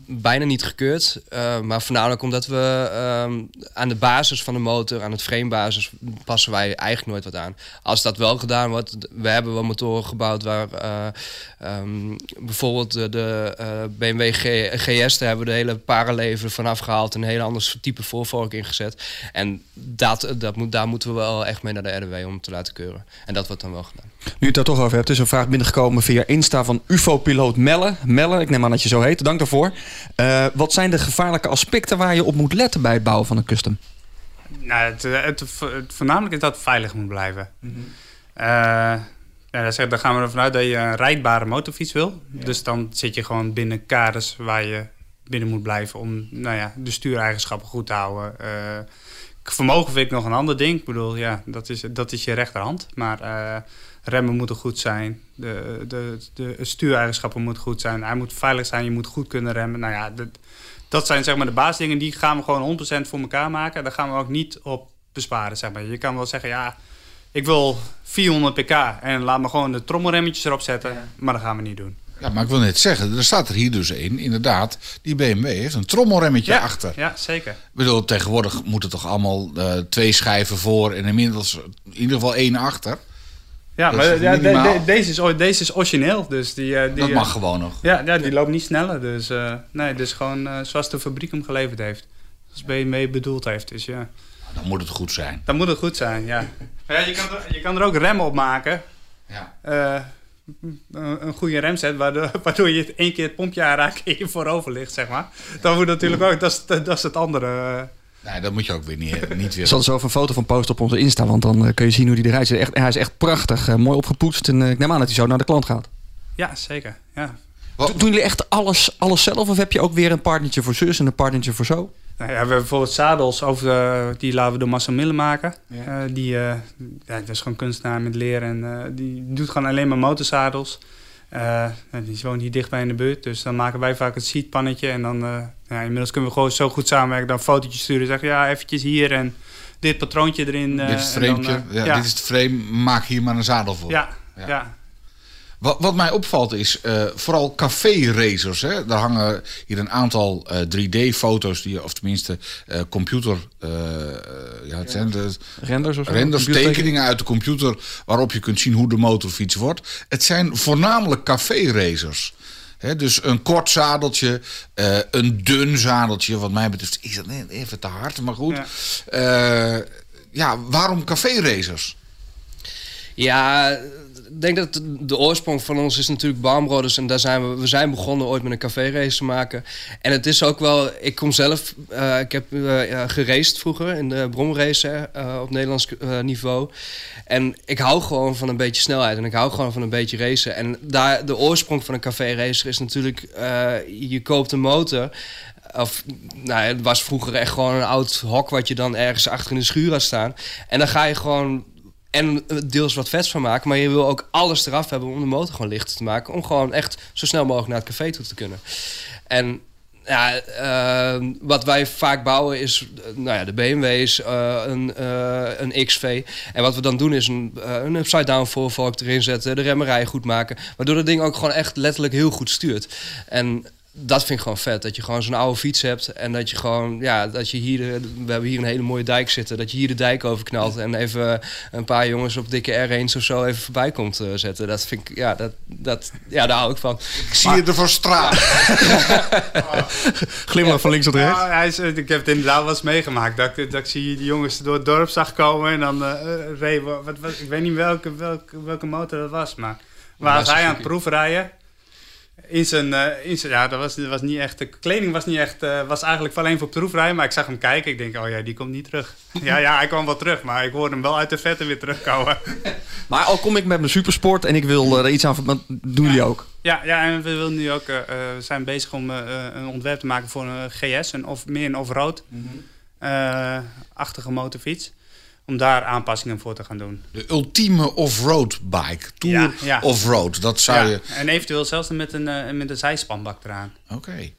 bijna niet gekeurd. Eh, maar voornamelijk omdat we ehm, aan de basis van de motor, aan het framebasis, passen wij eigenlijk nooit wat aan. Als dat wel gedaan wordt, we hebben wel motoren gebouwd waar eh, ehm, bijvoorbeeld de, de BMW GS, daar hebben we de hele paralever vanaf gehaald en een heel ander type voorvork ingezet. En dat, dat moet, daar moeten we wel echt mee naar de RDW om te laten keuren. En dat wordt dan wel gedaan. Nu je het daar toch over hebt, is een vraag binnengekomen via Insta van UFO-piloot Melle. Melle, ik neem aan dat je zo heet. Dank daarvoor. Eh, wat zijn de gevaarlijke aspecten waar je op moet letten bij het bouwen van een custom? Nou, het, het, het voornamelijk is dat het veilig moet blijven. Eh, ja, dat zegt- dan gaan we ervan uit dat je een rijdbare motorfiets wil. Dus dan zit je gewoon binnen kaders waar je binnen moet blijven om nou ja, de stuureigenschappen goed te houden. Eh, vermogen vind ik nog een ander ding. Ik bedoel, ja, dat is, dat is je rechterhand. Maar eh, remmen moeten goed zijn. De, de, de stuureigenschappen moeten goed zijn. Hij moet veilig zijn. Je moet goed kunnen remmen. Nou ja, dat, dat zijn zeg maar de basisdingen. Die gaan we gewoon 100% voor elkaar maken. Daar gaan we ook niet op besparen. Zeg maar. Je kan wel zeggen, ja, ik wil 400 pk. En laat me gewoon de trommelremmetjes erop zetten. Maar dat gaan we niet doen. Ja, maar ik wil net zeggen, er staat er hier dus in, inderdaad, die BMW heeft een trommelremmetje achter. Ja, zeker. Ik bedoel, tegenwoordig moeten toch allemaal eh, twee schijven voor en inmiddels in ieder geval één achter. Ja, maar ja, de- minimaal. de- deze, is, deze is origineel. Dus die, eh, die, Dat eh, mag gewoon nog. Ja, ja, die loopt niet sneller. Dus eh, nee, dus gewoon zoals de fabriek hem geleverd heeft. Zoals BMW bedoeld heeft. Dus ja, Dan moet het goed zijn. dan moet het goed zijn, ja. Ja je, kan er, je kan er ook remmen op maken. Ja. Een een goede remset, waardoor, waardoor je één keer het pompje aanraakt en je voorover ligt, zeg maar. Dan moet natuurlijk ook, dat is, dat is het andere. Nee, dat moet je ook weer niet, niet Ik willen. zal er zo even een foto van posten op onze Insta, want dan eh, kun je zien hoe hij eruit ziet. Echt, hij is echt prachtig, eh, mooi opgepoetst. En eh, ik neem aan dat hij zo naar de klant gaat. Ja, zeker. Ja. Do- Doen jullie echt alles, alles zelf? Of heb je ook weer een partnertje voor zus en een partnertje voor zo? Nou ja, we hebben bijvoorbeeld zadels, over, eh, die laten we door Marcel Mille maken. Ja. Eh, die, eh, ja, dat is gewoon kunstenaar met leer en eh, die doet gewoon alleen maar motorzadels. Eh, die woont hier dichtbij in de buurt, dus dan maken wij vaak het seatpannetje. En dan, eh, ja, inmiddels kunnen we gewoon zo goed samenwerken, dan fotootjes sturen. Zeggen, ja, eventjes hier en dit patroontje erin. eh, dit is het dan, framepje. eh, ja, Dit is het frame. Maak hier maar een zadel voor. ja, Ja. ja. Wat, wat mij opvalt is eh, vooral café-racers. Hè? Daar hangen hier een aantal eh, 3D-foto's, die, of tenminste eh, computer... eh, eh, ja, het zijn de Renders of zo? renders, tekeningen uit de computer... waarop je kunt zien hoe de motorfiets wordt. Het zijn voornamelijk café-racers. Hè, dus een kort zadeltje, eh, een dun zadeltje. Wat mij betreft is dat net even te hard, maar goed. Ja. Ja, ja waarom café-racers? Ja, ik denk dat de oorsprong van ons is natuurlijk Baumroders. En daar zijn we, we zijn begonnen ooit met een café-race te maken. En het is ook wel, ik kom zelf, eh, ik heb geraced vroeger in de bromrace eh, op Nederlands niveau. En ik hou gewoon van een beetje snelheid en ik hou gewoon van een beetje racen. En daar, de oorsprong van een café-racer is natuurlijk, je koopt een motor... Of, nou, het was vroeger echt gewoon een oud hok wat je dan ergens achter in de schuur had staan. En dan ga je gewoon en deels wat vets van maken. Maar je wil ook alles eraf hebben om de motor gewoon lichter te maken. Om gewoon echt zo snel mogelijk naar het café toe te kunnen. En ja, eh, wat wij vaak bouwen is nou ja, de BMW's, eh, een, eh, een XV. En wat we dan doen is een, eh, een upside-down voorvork erin zetten. De remmerij goed maken. Waardoor dat ding ook gewoon echt letterlijk heel goed stuurt. En dat vind ik gewoon vet. Dat je gewoon zo'n oude fiets hebt. En dat je gewoon, ja, dat je hier, de- we hebben hier een hele mooie dijk zitten. Dat je hier de dijk overknalt. En even een paar jongens op dikke R1's of zo even voorbij komt eh, zetten. Dat vind ik, ja, dat, dat, ja, daar hou ik van. Ik zie je er voor straat. Glimlach van links tot rechts. Ja, is, ik heb het inderdaad wel eens meegemaakt. Dat, ik- dat ik zie die jongens door het dorp zag komen en dan eh reed. Wat, wat, ik weet niet welke, welke, welke motor dat was, maar waar was hij aan het proefrijden? In zijn, eh, in zijn, ja, dat was, dat was niet echt. De kleding was niet echt. eh, was eigenlijk alleen voor proefrijden, maar ik zag hem kijken. Ik denk, oh ja, die komt niet terug. ja, ja, hij kwam wel terug, maar ik hoorde hem wel uit de vette weer terugkomen. Maar al kom ik met mijn supersport en ik wil eh, er iets aan... doen jullie ook? Ja, ja, en we willen nu ook, we zijn bezig om een ontwerp te maken voor een GS, een of, meer een off-road eh, achtige motorfiets. Om daar aanpassingen voor te gaan doen. De ultieme off-road bike. Tour Ja, ja. off-road. Dat zou Ja, je... En eventueel zelfs met een, eh, met een zijspanbak eraan. Oké.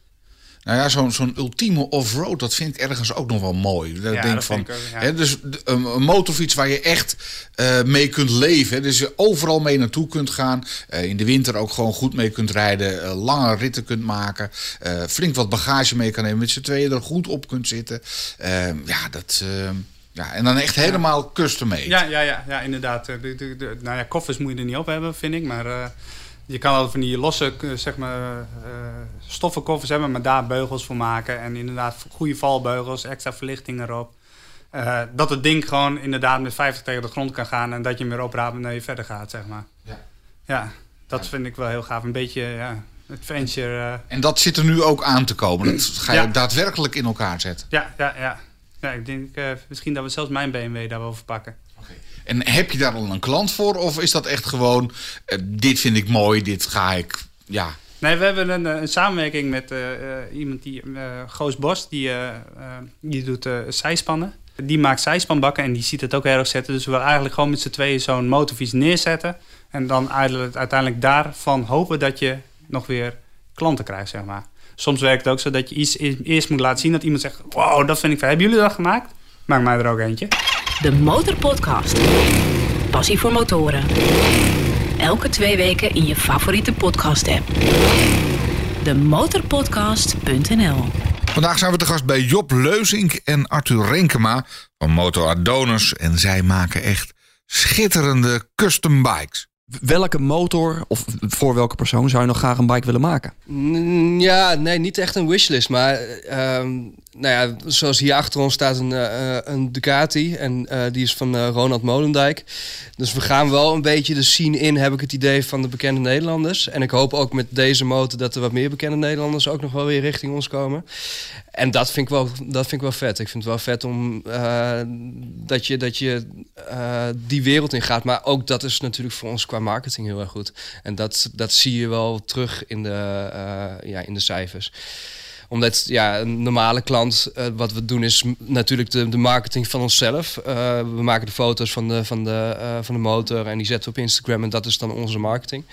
Nou ja, zo'n zo'n ultieme off-road, dat vind ik ergens ook nog wel mooi. Dat Ja, denk dat van, ik ook, ja. hè, dus een, een motorfiets waar je echt eh, mee kunt leven. Hè, dus je overal mee naartoe kunt gaan. eh, in de winter ook gewoon goed mee kunt rijden. eh, lange ritten kunt maken. flink wat bagage mee kan nemen. Met z'n tweeën er goed op kunt zitten. Eh, ja, dat... ja, en dan echt helemaal custom made. Ja, ja, ja, ja inderdaad. Eh, De, de, de- nou ja, koffers moet je er niet op hebben, vind ik. Maar eh, je kan al van die losse eh, zeg maar, stoffen koffers hebben, maar daar beugels voor maken. En inderdaad goede valbeugels, extra verlichting erop. Dat het ding gewoon inderdaad met 50 tegen de grond kan gaan en dat je hem weer opraapt en dat je verder gaat, zeg maar. Ja. Ja, dat vind ik wel heel gaaf. Een beetje, ja, adventure. En dat zit er nu ook aan te komen. Dat ga je Ja. daadwerkelijk in elkaar zetten. ja, ja, ja. Ja, ik denk eh, misschien dat we zelfs mijn BMW daar wel voor pakken. En heb je daar al een klant voor? Of is dat echt gewoon, eh, dit vind ik mooi, dit ga ik, ja... Nee, we hebben een, eh, een samenwerking met iemand die, Goos Bos, die, die doet zijspannen. Die maakt zijspanbakken en die ziet het ook heel erg zetten. Dus we willen eigenlijk gewoon met z'n tweeën zo'n motorfiets neerzetten. En dan uiteindelijk daarvan hopen dat je nog weer klanten krijgt, zeg maar. Soms werkt het ook zo dat je iets e- eerst moet laten zien dat iemand zegt... Wow, dat vind ik fijn. Hebben jullie dat gemaakt? Maak mij er ook eentje. De Motorpodcast. Passie voor motoren. Elke twee weken in je favoriete podcast-app. Demotorpodcast.nl Vandaag zijn we te gast bij Job Leuzink en Arthur Renkema van Motor Adonis. En zij maken echt schitterende custom bikes. Welke motor of voor welke persoon zou je nog graag een bike willen maken? Ja, nee, niet echt een wishlist. Maar ehm, nou ja, zoals hier achter ons staat een, eh, een Ducati. En eh, die is van Ronald Molendijk. Dus we gaan wel een beetje de scene in, heb ik het idee, van de bekende Nederlanders. En ik hoop ook met deze motor dat er wat meer bekende Nederlanders ook nog wel weer richting ons komen. En dat vind ik wel, dat vind ik wel vet. Ik vind het wel vet om dat je, dat je die wereld in gaat. Maar ook dat is natuurlijk voor ons qua marketing heel erg goed. En dat, dat zie je wel terug in de, ja, in de cijfers omdat ja, een normale klant, eh, wat we doen is natuurlijk de, de marketing van onszelf. Eh, we maken de foto's van de, van, de, eh, van de motor en die zetten we op Instagram en dat is dan onze marketing.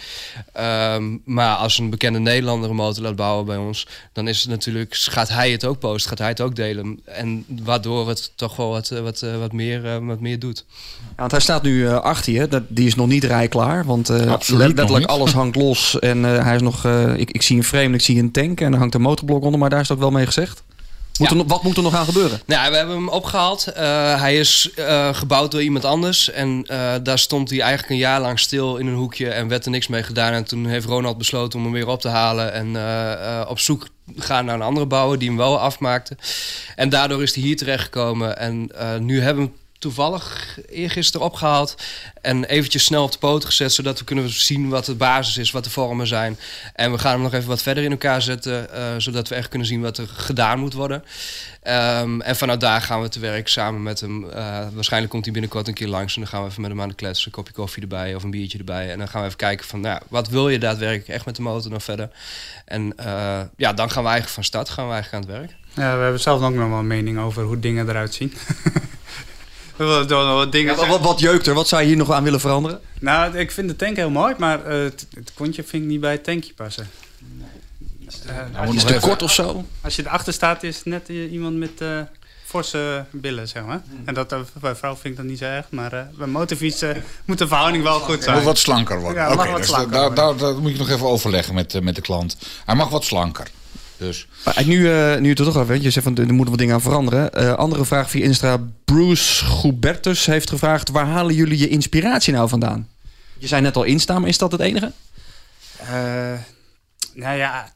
Ehm, maar als een bekende Nederlander een motor laat bouwen bij ons, dan is het natuurlijk, gaat hij het ook posten, gaat hij het ook delen. En waardoor het toch wel wat, wat, wat, meer, wat meer doet. Ja, want hij staat nu eh, achter je. Dat, die is nog niet rijklaar. Want eh, Absoluut letterlijk alles hangt los. En eh, hij is nog. eh, ik, ik zie een frame, ik zie een tank. En er hangt een motorblok onder. Maar daar is het ook wel mee gezegd. Moet Ja. er, wat moet er nog aan gebeuren? Nou, ja, we hebben hem opgehaald. Eh, hij is eh, gebouwd door iemand anders. En eh, daar stond hij eigenlijk een jaar lang stil in een hoekje en werd er niks mee gedaan. En toen heeft Ronald besloten om hem weer op te halen en op zoek gaan naar een andere bouwer die hem wel afmaakte. En daardoor is hij hier terechtgekomen. En eh, nu hebben we hem toevallig eergisteren opgehaald en eventjes snel op de poot gezet, zodat we kunnen zien wat de basis is, wat de vormen zijn. En we gaan hem nog even wat verder in elkaar zetten, eh, zodat we echt kunnen zien wat er gedaan moet worden. Ehm, en vanuit daar gaan we te werk samen met hem. Eh, waarschijnlijk komt hij binnenkort een keer langs en dan gaan we even met hem aan de klets, een kopje koffie erbij of een biertje erbij. En dan gaan we even kijken van, nou, wat wil je daadwerkelijk echt met de motor nog verder? En eh, ja, dan gaan we eigenlijk van start, gaan we eigenlijk aan het werk. Ja, we hebben zelf ook nog wel een mening over hoe dingen eruit zien. wel wat dingen Ja, wat, wat jeukt er? Wat zou je hier nog aan willen veranderen? Nou, ik vind de tank heel mooi, maar eh, het, het kontje vind ik niet bij het tankje passen. Moet nog je, Te kort of zo? als je erachter staat, is het net eh, iemand met eh, forse billen, zeg maar. En dat bij vrouw vind ik dat niet zo erg, maar eh, bij motorfietsen moet de verhouding wel goed Moet zijn. wat slanker worden. Ja, wat dus slanker daar, worden. daar, daar moet je nog even overleggen met, met de klant. Hij mag wat slanker. Dus Maar nu, eh, nu je het er toch over weet, je zegt van er moeten wat dingen aan veranderen. Eh, andere vraag via Insta. Bruce Gubertus heeft gevraagd: waar halen jullie je inspiratie nou vandaan? Je zei net al instaan, maar is dat het enige? Eh, nou ja,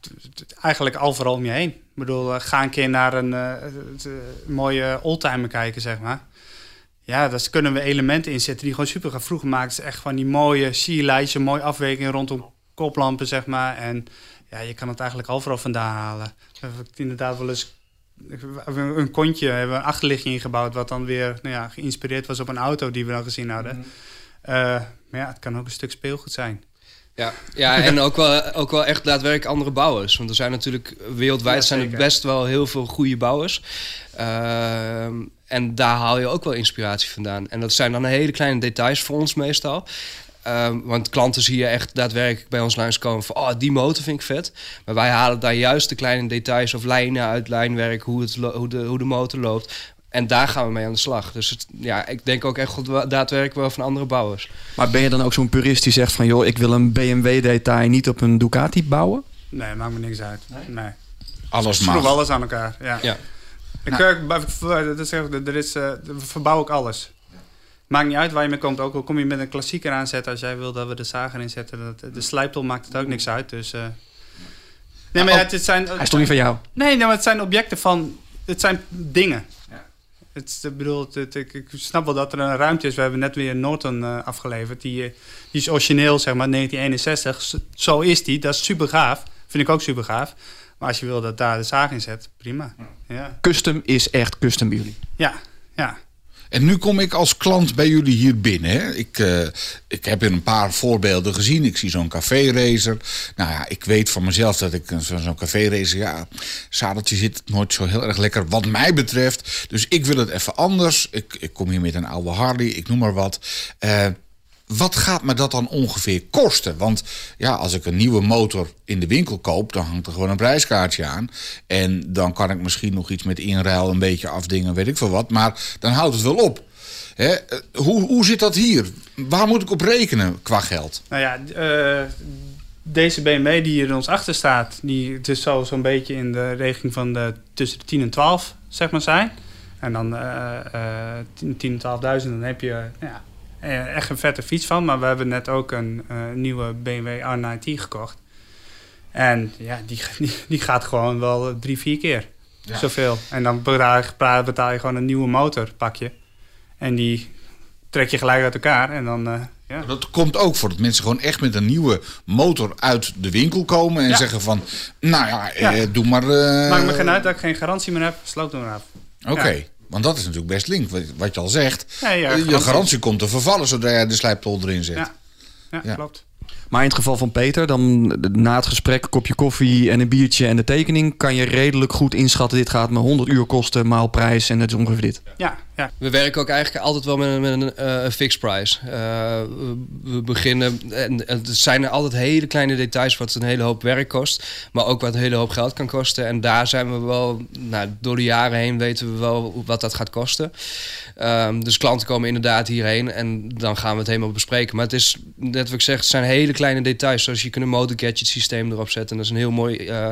eigenlijk overal om je heen. Ik bedoel, eh, ga een keer naar een eh, eh, mooie oldtimer kijken, zeg maar. Ja, daar kunnen we elementen in zetten die gewoon super gaan. Vroeger maakten ze echt van die mooie sierlijstje, mooie afwijking rondom koplampen, zeg maar. En ja, je kan het eigenlijk overal vandaan halen. We hebben inderdaad wel eens een kontje, we hebben een achterlichtje ingebouwd... wat dan weer nou ja, geïnspireerd was op een auto die we dan gezien hadden. Eh, maar ja, het kan ook een stuk speelgoed zijn. Ja, ja en ook wel, ook wel echt daadwerkelijk andere bouwers. Want er zijn natuurlijk wereldwijd Ja, zijn er best wel heel veel goede bouwers. Ehm, en daar haal je ook wel inspiratie vandaan. En dat zijn dan hele kleine details voor ons meestal. Ehm, want klanten zie je echt daadwerkelijk bij ons langskomen van... oh, die motor vind ik vet. Maar wij halen daar juist de kleine details of lijnen uit lijnwerk... hoe, het hoe, de, hoe de motor loopt. En daar gaan we mee aan de slag. Dus het, ja, ik denk ook echt daadwerkelijk wel van andere bouwers. Maar ben je dan ook zo'n purist die zegt van... joh, ik wil een BMW-detail niet op een Ducati bouwen? Nee, maakt me niks uit. Nee. alles Schroef mag. alles aan elkaar. Ja. Ja. Ik, eh, bij- voor- dat zeg ik, er is, eh, we verbouwen ook alles. Maakt niet uit waar je mee komt. Ook al kom je met een klassieker aanzetten. Als jij wil dat we de zager inzetten. Dat, de slijptol maakt het ook niks uit. Dus, eh. Nee, maar ja, het zijn... Hij stond niet van jou. Nee, nee, maar het zijn objecten van... Het zijn dingen. Het, is- ik bedoel, het, het- ik, ik snap wel dat er een ruimte is. We hebben net weer een Norton eh, afgeleverd. Die, eh, die is origineel, zeg maar, 1961. Z- Zo is die. Dat is super gaaf. Vind ik ook super gaaf. Maar als je wil dat daar de zaag in zet, prima. Ja, Custom is echt custom bij jullie. ja. ja. En nu kom ik als klant bij jullie hier binnen. Ik, eh, ik heb hier een paar voorbeelden gezien. Ik zie zo'n café-racer. Nou ja, ik weet van mezelf dat ik zo'n café-racer... Ja, zadeltje zit nooit zo heel erg lekker wat mij betreft. Dus ik wil het even anders. Ik, ik kom hier met een oude Harley, ik noem maar wat. Eh, wat gaat me dat dan ongeveer kosten? Want ja, als ik een nieuwe motor in de winkel koop, dan hangt er gewoon een prijskaartje aan. En dan kan ik misschien nog iets met inruil een beetje afdingen, weet ik veel wat. Maar dan houdt het wel op. Hè? eh, Hoe, hoe zit dat hier? Waar moet ik op rekenen qua geld? Nou ja, eh, deze BMW die hier in ons achter staat, die het is zo zo'n beetje in de richting van de, tussen de 10 en 12, zeg maar, zijn. En dan eh eh 10 10 en 12.000, dan heb je, ja, echt een vette fiets van. Maar we hebben net ook een eh, nieuwe BMW R9T gekocht. En ja, die, die, die gaat gewoon wel drie, vier keer Ja. zoveel. En dan betaal je, betaal je gewoon een nieuwe motor, pak je. En die trek je gelijk uit elkaar. En dan, eh, ja. Dat komt ook voor dat mensen gewoon echt met een nieuwe motor uit de winkel komen en Ja. zeggen van, nou ja, eh, doe maar... eh, Maakt me geen uit dat ik geen garantie meer heb. Sloot hem maar af. Oké. Want dat is natuurlijk best link, wat, wat je al zegt. Nee, ja, Eh, je garantie. garantie komt te vervallen zodra je de slijptol erin zet. Ja. Ja, Ja. klopt. Maar in het geval van Peter, dan na het gesprek, een kopje koffie en een biertje en de tekening, kan je redelijk goed inschatten. Dit gaat me 100 uur kosten, maal prijs en het is ongeveer dit. Ja, ja. We werken ook eigenlijk altijd wel met een, met een eh, fixed price. Eh, we, beginnen, en en het zijn er altijd hele kleine details wat een hele hoop werk kost, maar ook wat een hele hoop geld kan kosten. En daar zijn we wel, nou, door de jaren heen weten we wel wat dat gaat kosten. Ehm, dus klanten komen inderdaad hierheen en dan gaan we het helemaal bespreken. Maar het is, net wat ik zeg, het zijn hele kleine details. Zoals je kunt een motor gadget systeem erop zetten. En dat is een heel mooi eh,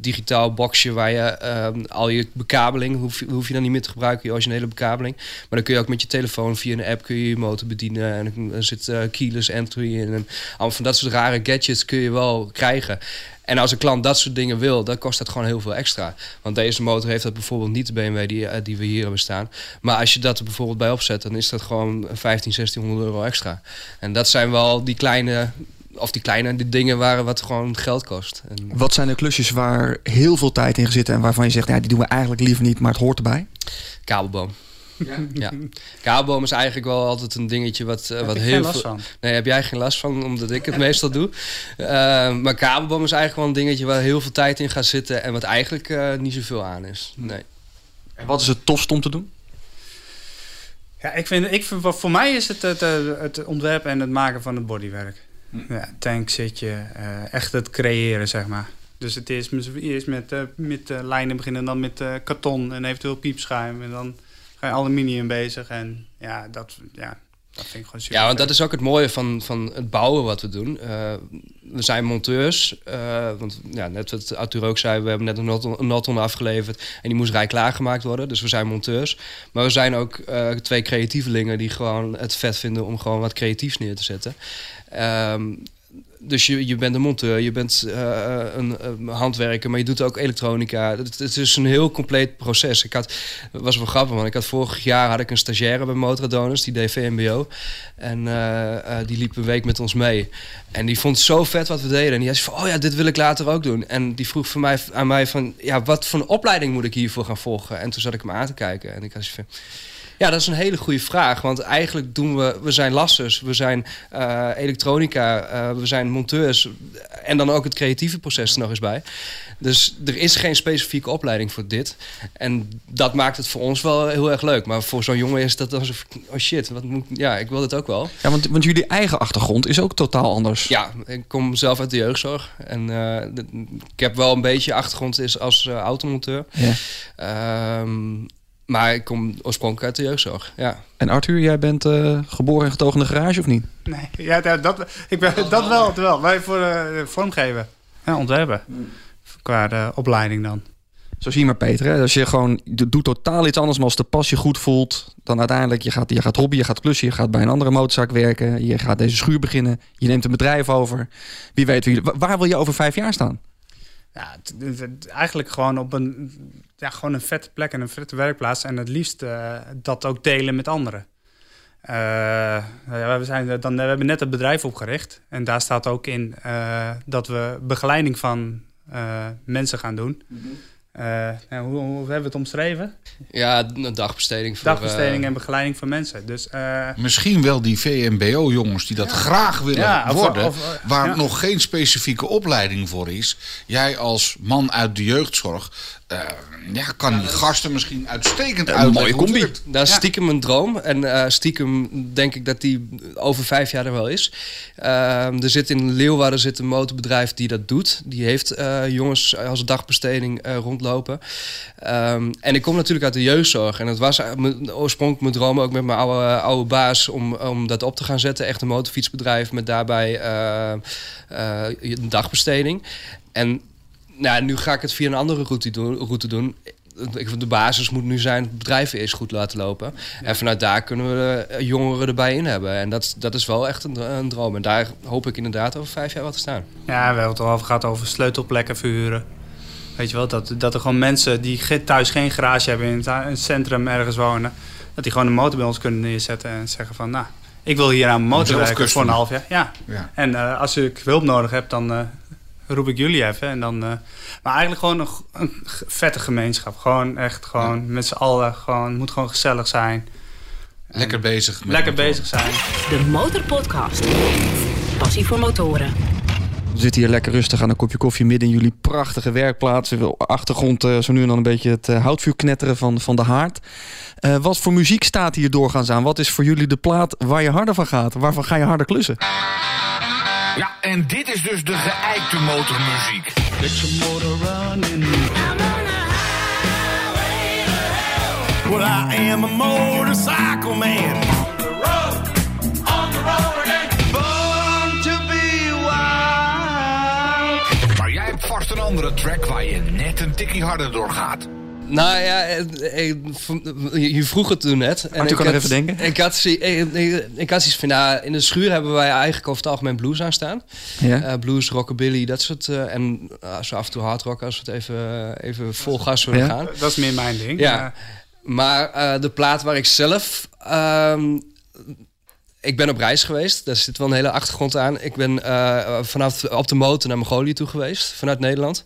digitaal boxje waar je ehm, al je bekabeling, hoef, je- dan niet meer te gebruiken, je originele bekabeling. Maar dan kun je ook met je telefoon via een app kun je je motor bedienen. En er zit eh, keyless entry in. En allemaal van dat soort rare gadgets kun je wel krijgen. En als een klant dat soort dingen wil, dan kost dat gewoon heel veel extra. Want deze motor heeft dat bijvoorbeeld niet, de BMW die, eh, die we hier hebben staan. Maar als je dat er bijvoorbeeld bij opzet, dan is dat gewoon 15, 1600 euro extra. En dat zijn wel die kleine, of die kleine die dingen waar wat gewoon geld kost. En Wat zijn de klusjes waar heel veel tijd in zit en waarvan je zegt, ja, die doen we eigenlijk liever niet, maar het hoort erbij? kabelboom. Ja. kabelboom is eigenlijk wel altijd een dingetje wat, eh, Heb wat heel geen last veel... van. Nee, heb jij geen last van, omdat ik het meestal doe. Eh, maar kabelboom is eigenlijk wel een dingetje waar heel veel tijd in gaat zitten... en wat eigenlijk eh, niet zoveel aan is. Nee. En wat is het tofst om te doen? Ja, ik vind, ik vind, voor mij is het het, het ontwerp en het maken van het bodywerk. Ja, tank zit je, eh, echt het creëren, zeg maar. Dus het is mis- eerst met, eh, met lijnen beginnen, dan met eh, karton en eventueel piepschuim. En dan je aluminium bezig. En ja, dat, ja, dat vind ik gewoon super. Ja, want dat is ook het mooie van, van het bouwen wat we doen. Eh, we zijn monteurs. eh, want ja, net wat Arthur ook zei, we hebben net een Noton, een Noton afgeleverd. En die moest rij klaargemaakt worden. Dus we zijn monteurs. Maar we zijn ook eh, twee creatievelingen die gewoon het vet vinden om gewoon wat creatiefs neer te zetten. Ehm, dus je, je bent een monteur, je bent eh, een, een handwerker, maar je doet ook elektronica. Het, het is een heel compleet proces. Ik had, was wel grappig, want ik had vorig jaar had ik een stagiaire bij Motoradoners, die deed VMBO. En eh, eh, die liep een week met ons mee. En die vond zo vet wat we deden. En die zei van, oh ja, dit wil ik later ook doen. En die vroeg van mij, aan mij van, ja, wat voor opleiding moet ik hiervoor gaan volgen? En toen zat ik hem aan te kijken en ik had van... Ja, dat is een hele goede vraag. Want eigenlijk doen we... We zijn lassers, we zijn eh, elektronica, eh, we zijn monteurs. En dan ook het creatieve proces er nog eens bij. Dus er is geen specifieke opleiding voor dit. En dat maakt het voor ons wel heel erg leuk. Maar voor zo'n jongen is dat alsof... Oh shit, wat moet, ja, ik wil dit ook wel. Ja, want, want jullie eigen achtergrond is ook totaal anders. Ja, ik kom zelf uit de jeugdzorg. En eh, ik heb wel een beetje achtergrond is als automonteur. Ja. Ehm, maar ik kom oorspronkelijk uit de jeugdzorg, ja. En Arthur, jij bent eh, geboren en getogen in de garage of niet? Nee, ja, dat, dat, ik ben, dat, wel, dat wel. Wij voor eh, vormgeven. Ja, ontwerpen. Qua eh, opleiding dan. Zo zie je maar Peter, hè? als je gewoon do- doet totaal iets anders, maar als de pas je goed voelt, dan uiteindelijk, je gaat, je gaat hobby, je gaat klussen, je gaat bij een andere motorzaak werken, je gaat deze schuur beginnen, je neemt een bedrijf over. Wie weet, wie, wa- waar wil je over vijf jaar staan? Ja, eigenlijk gewoon op een, ja, gewoon een vette plek en een vette werkplaats. En het liefst eh, dat ook delen met anderen. Eh, ja, we, zijn, dan, we hebben net het bedrijf opgericht. En daar staat ook in eh, dat we begeleiding van eh, mensen gaan doen. Eh, nou, hoe, hoe hebben we het omschreven? Ja, een dagbesteding voor... Dagbesteding eh, en begeleiding van mensen. Dus eh, Misschien wel die VMBO-jongens die dat graag willen Ja, of- worden, of, eh, waar ja. nog geen specifieke opleiding voor is. Jij als man uit de jeugdzorg, eh, ja, kan die gasten misschien uitstekend Een uitleggen. mooie combi. Dat is Ja. stiekem een droom. En eh, stiekem denk ik dat die over vijf jaar er wel is. Ehm, er zit in Leeuwarden zit een motorbedrijf die dat doet. Die heeft eh, jongens als dagbesteding eh, rondlopen. Ehm, en ik kom natuurlijk uit de jeugdzorg. En het was mijn- oorspronkelijk mijn droom ook met mijn oude, oude baas... Om, om dat op te gaan zetten. Echt een motorfietsbedrijf met daarbij eh, eh, een dagbesteding. En nou, nu ga ik het via een andere route doen. Route doen. ik- de basis moet nu zijn het bedrijf eerst goed laten lopen. En vanuit daar kunnen we de eh, jongeren erbij in hebben. En dat, dat is wel echt een, een droom. En daar hoop ik inderdaad over vijf jaar wat te staan. Ja, we hebben het al over gehad over sleutelplekken verhuren. Weet je wel, dat, dat er gewoon mensen die thuis geen garage hebben in het, het centrum ergens wonen, dat die gewoon een motor bij ons kunnen neerzetten en zeggen van, nou, ik wil hier aan mijn motor werken voor een half jaar. Ja. Ja. En eh, als ik hulp nodig heb, dan eh, roep ik jullie even. En dan, eh, maar eigenlijk gewoon een, g- een vette gemeenschap. Gewoon echt gewoon met z'n allen. Gewoon, het moet gewoon gezellig zijn. Lekker bezig. met Lekker motoren. bezig zijn. De Motorpodcast. Passie voor motoren. We zitten hier lekker rustig aan een kopje koffie midden in jullie prachtige werkplaats. Achtergrond eh, zo nu en dan een beetje het eh, houtvuur knetteren van, van de haard. Eh, wat voor muziek staat hier doorgaans aan? Wat is voor jullie de plaat waar je harder van gaat? Waarvan ga je harder klussen? Ja, en dit is dus de geëikte motormuziek. Well, I am a motorcycle man. Born to be wild. Maar jij hebt vast een andere track waar je net een tikkie harder door gaat. Nou ja, eh, eh, je je vroeg het toen net. En Arthur kan ik er had- even denken. Ik had, zie- eh, ik, ik had zoiets van, nou, in de schuur hebben wij eigenlijk over het algemeen blues aan staan. Ja? Eh, blues, rockabilly, dat soort. eh, en uh, zo af en toe hardrock als we het even, eh, even vol gas willen Ja? gaan. Dat is meer mijn ding. Ja. Maar- Maar eh, de plaat waar ik zelf. ehm, ik ben op reis geweest. Daar zit wel een hele achtergrond aan. Ik ben eh, vanaf op de motor naar Mongolië toe geweest. Vanuit Nederland.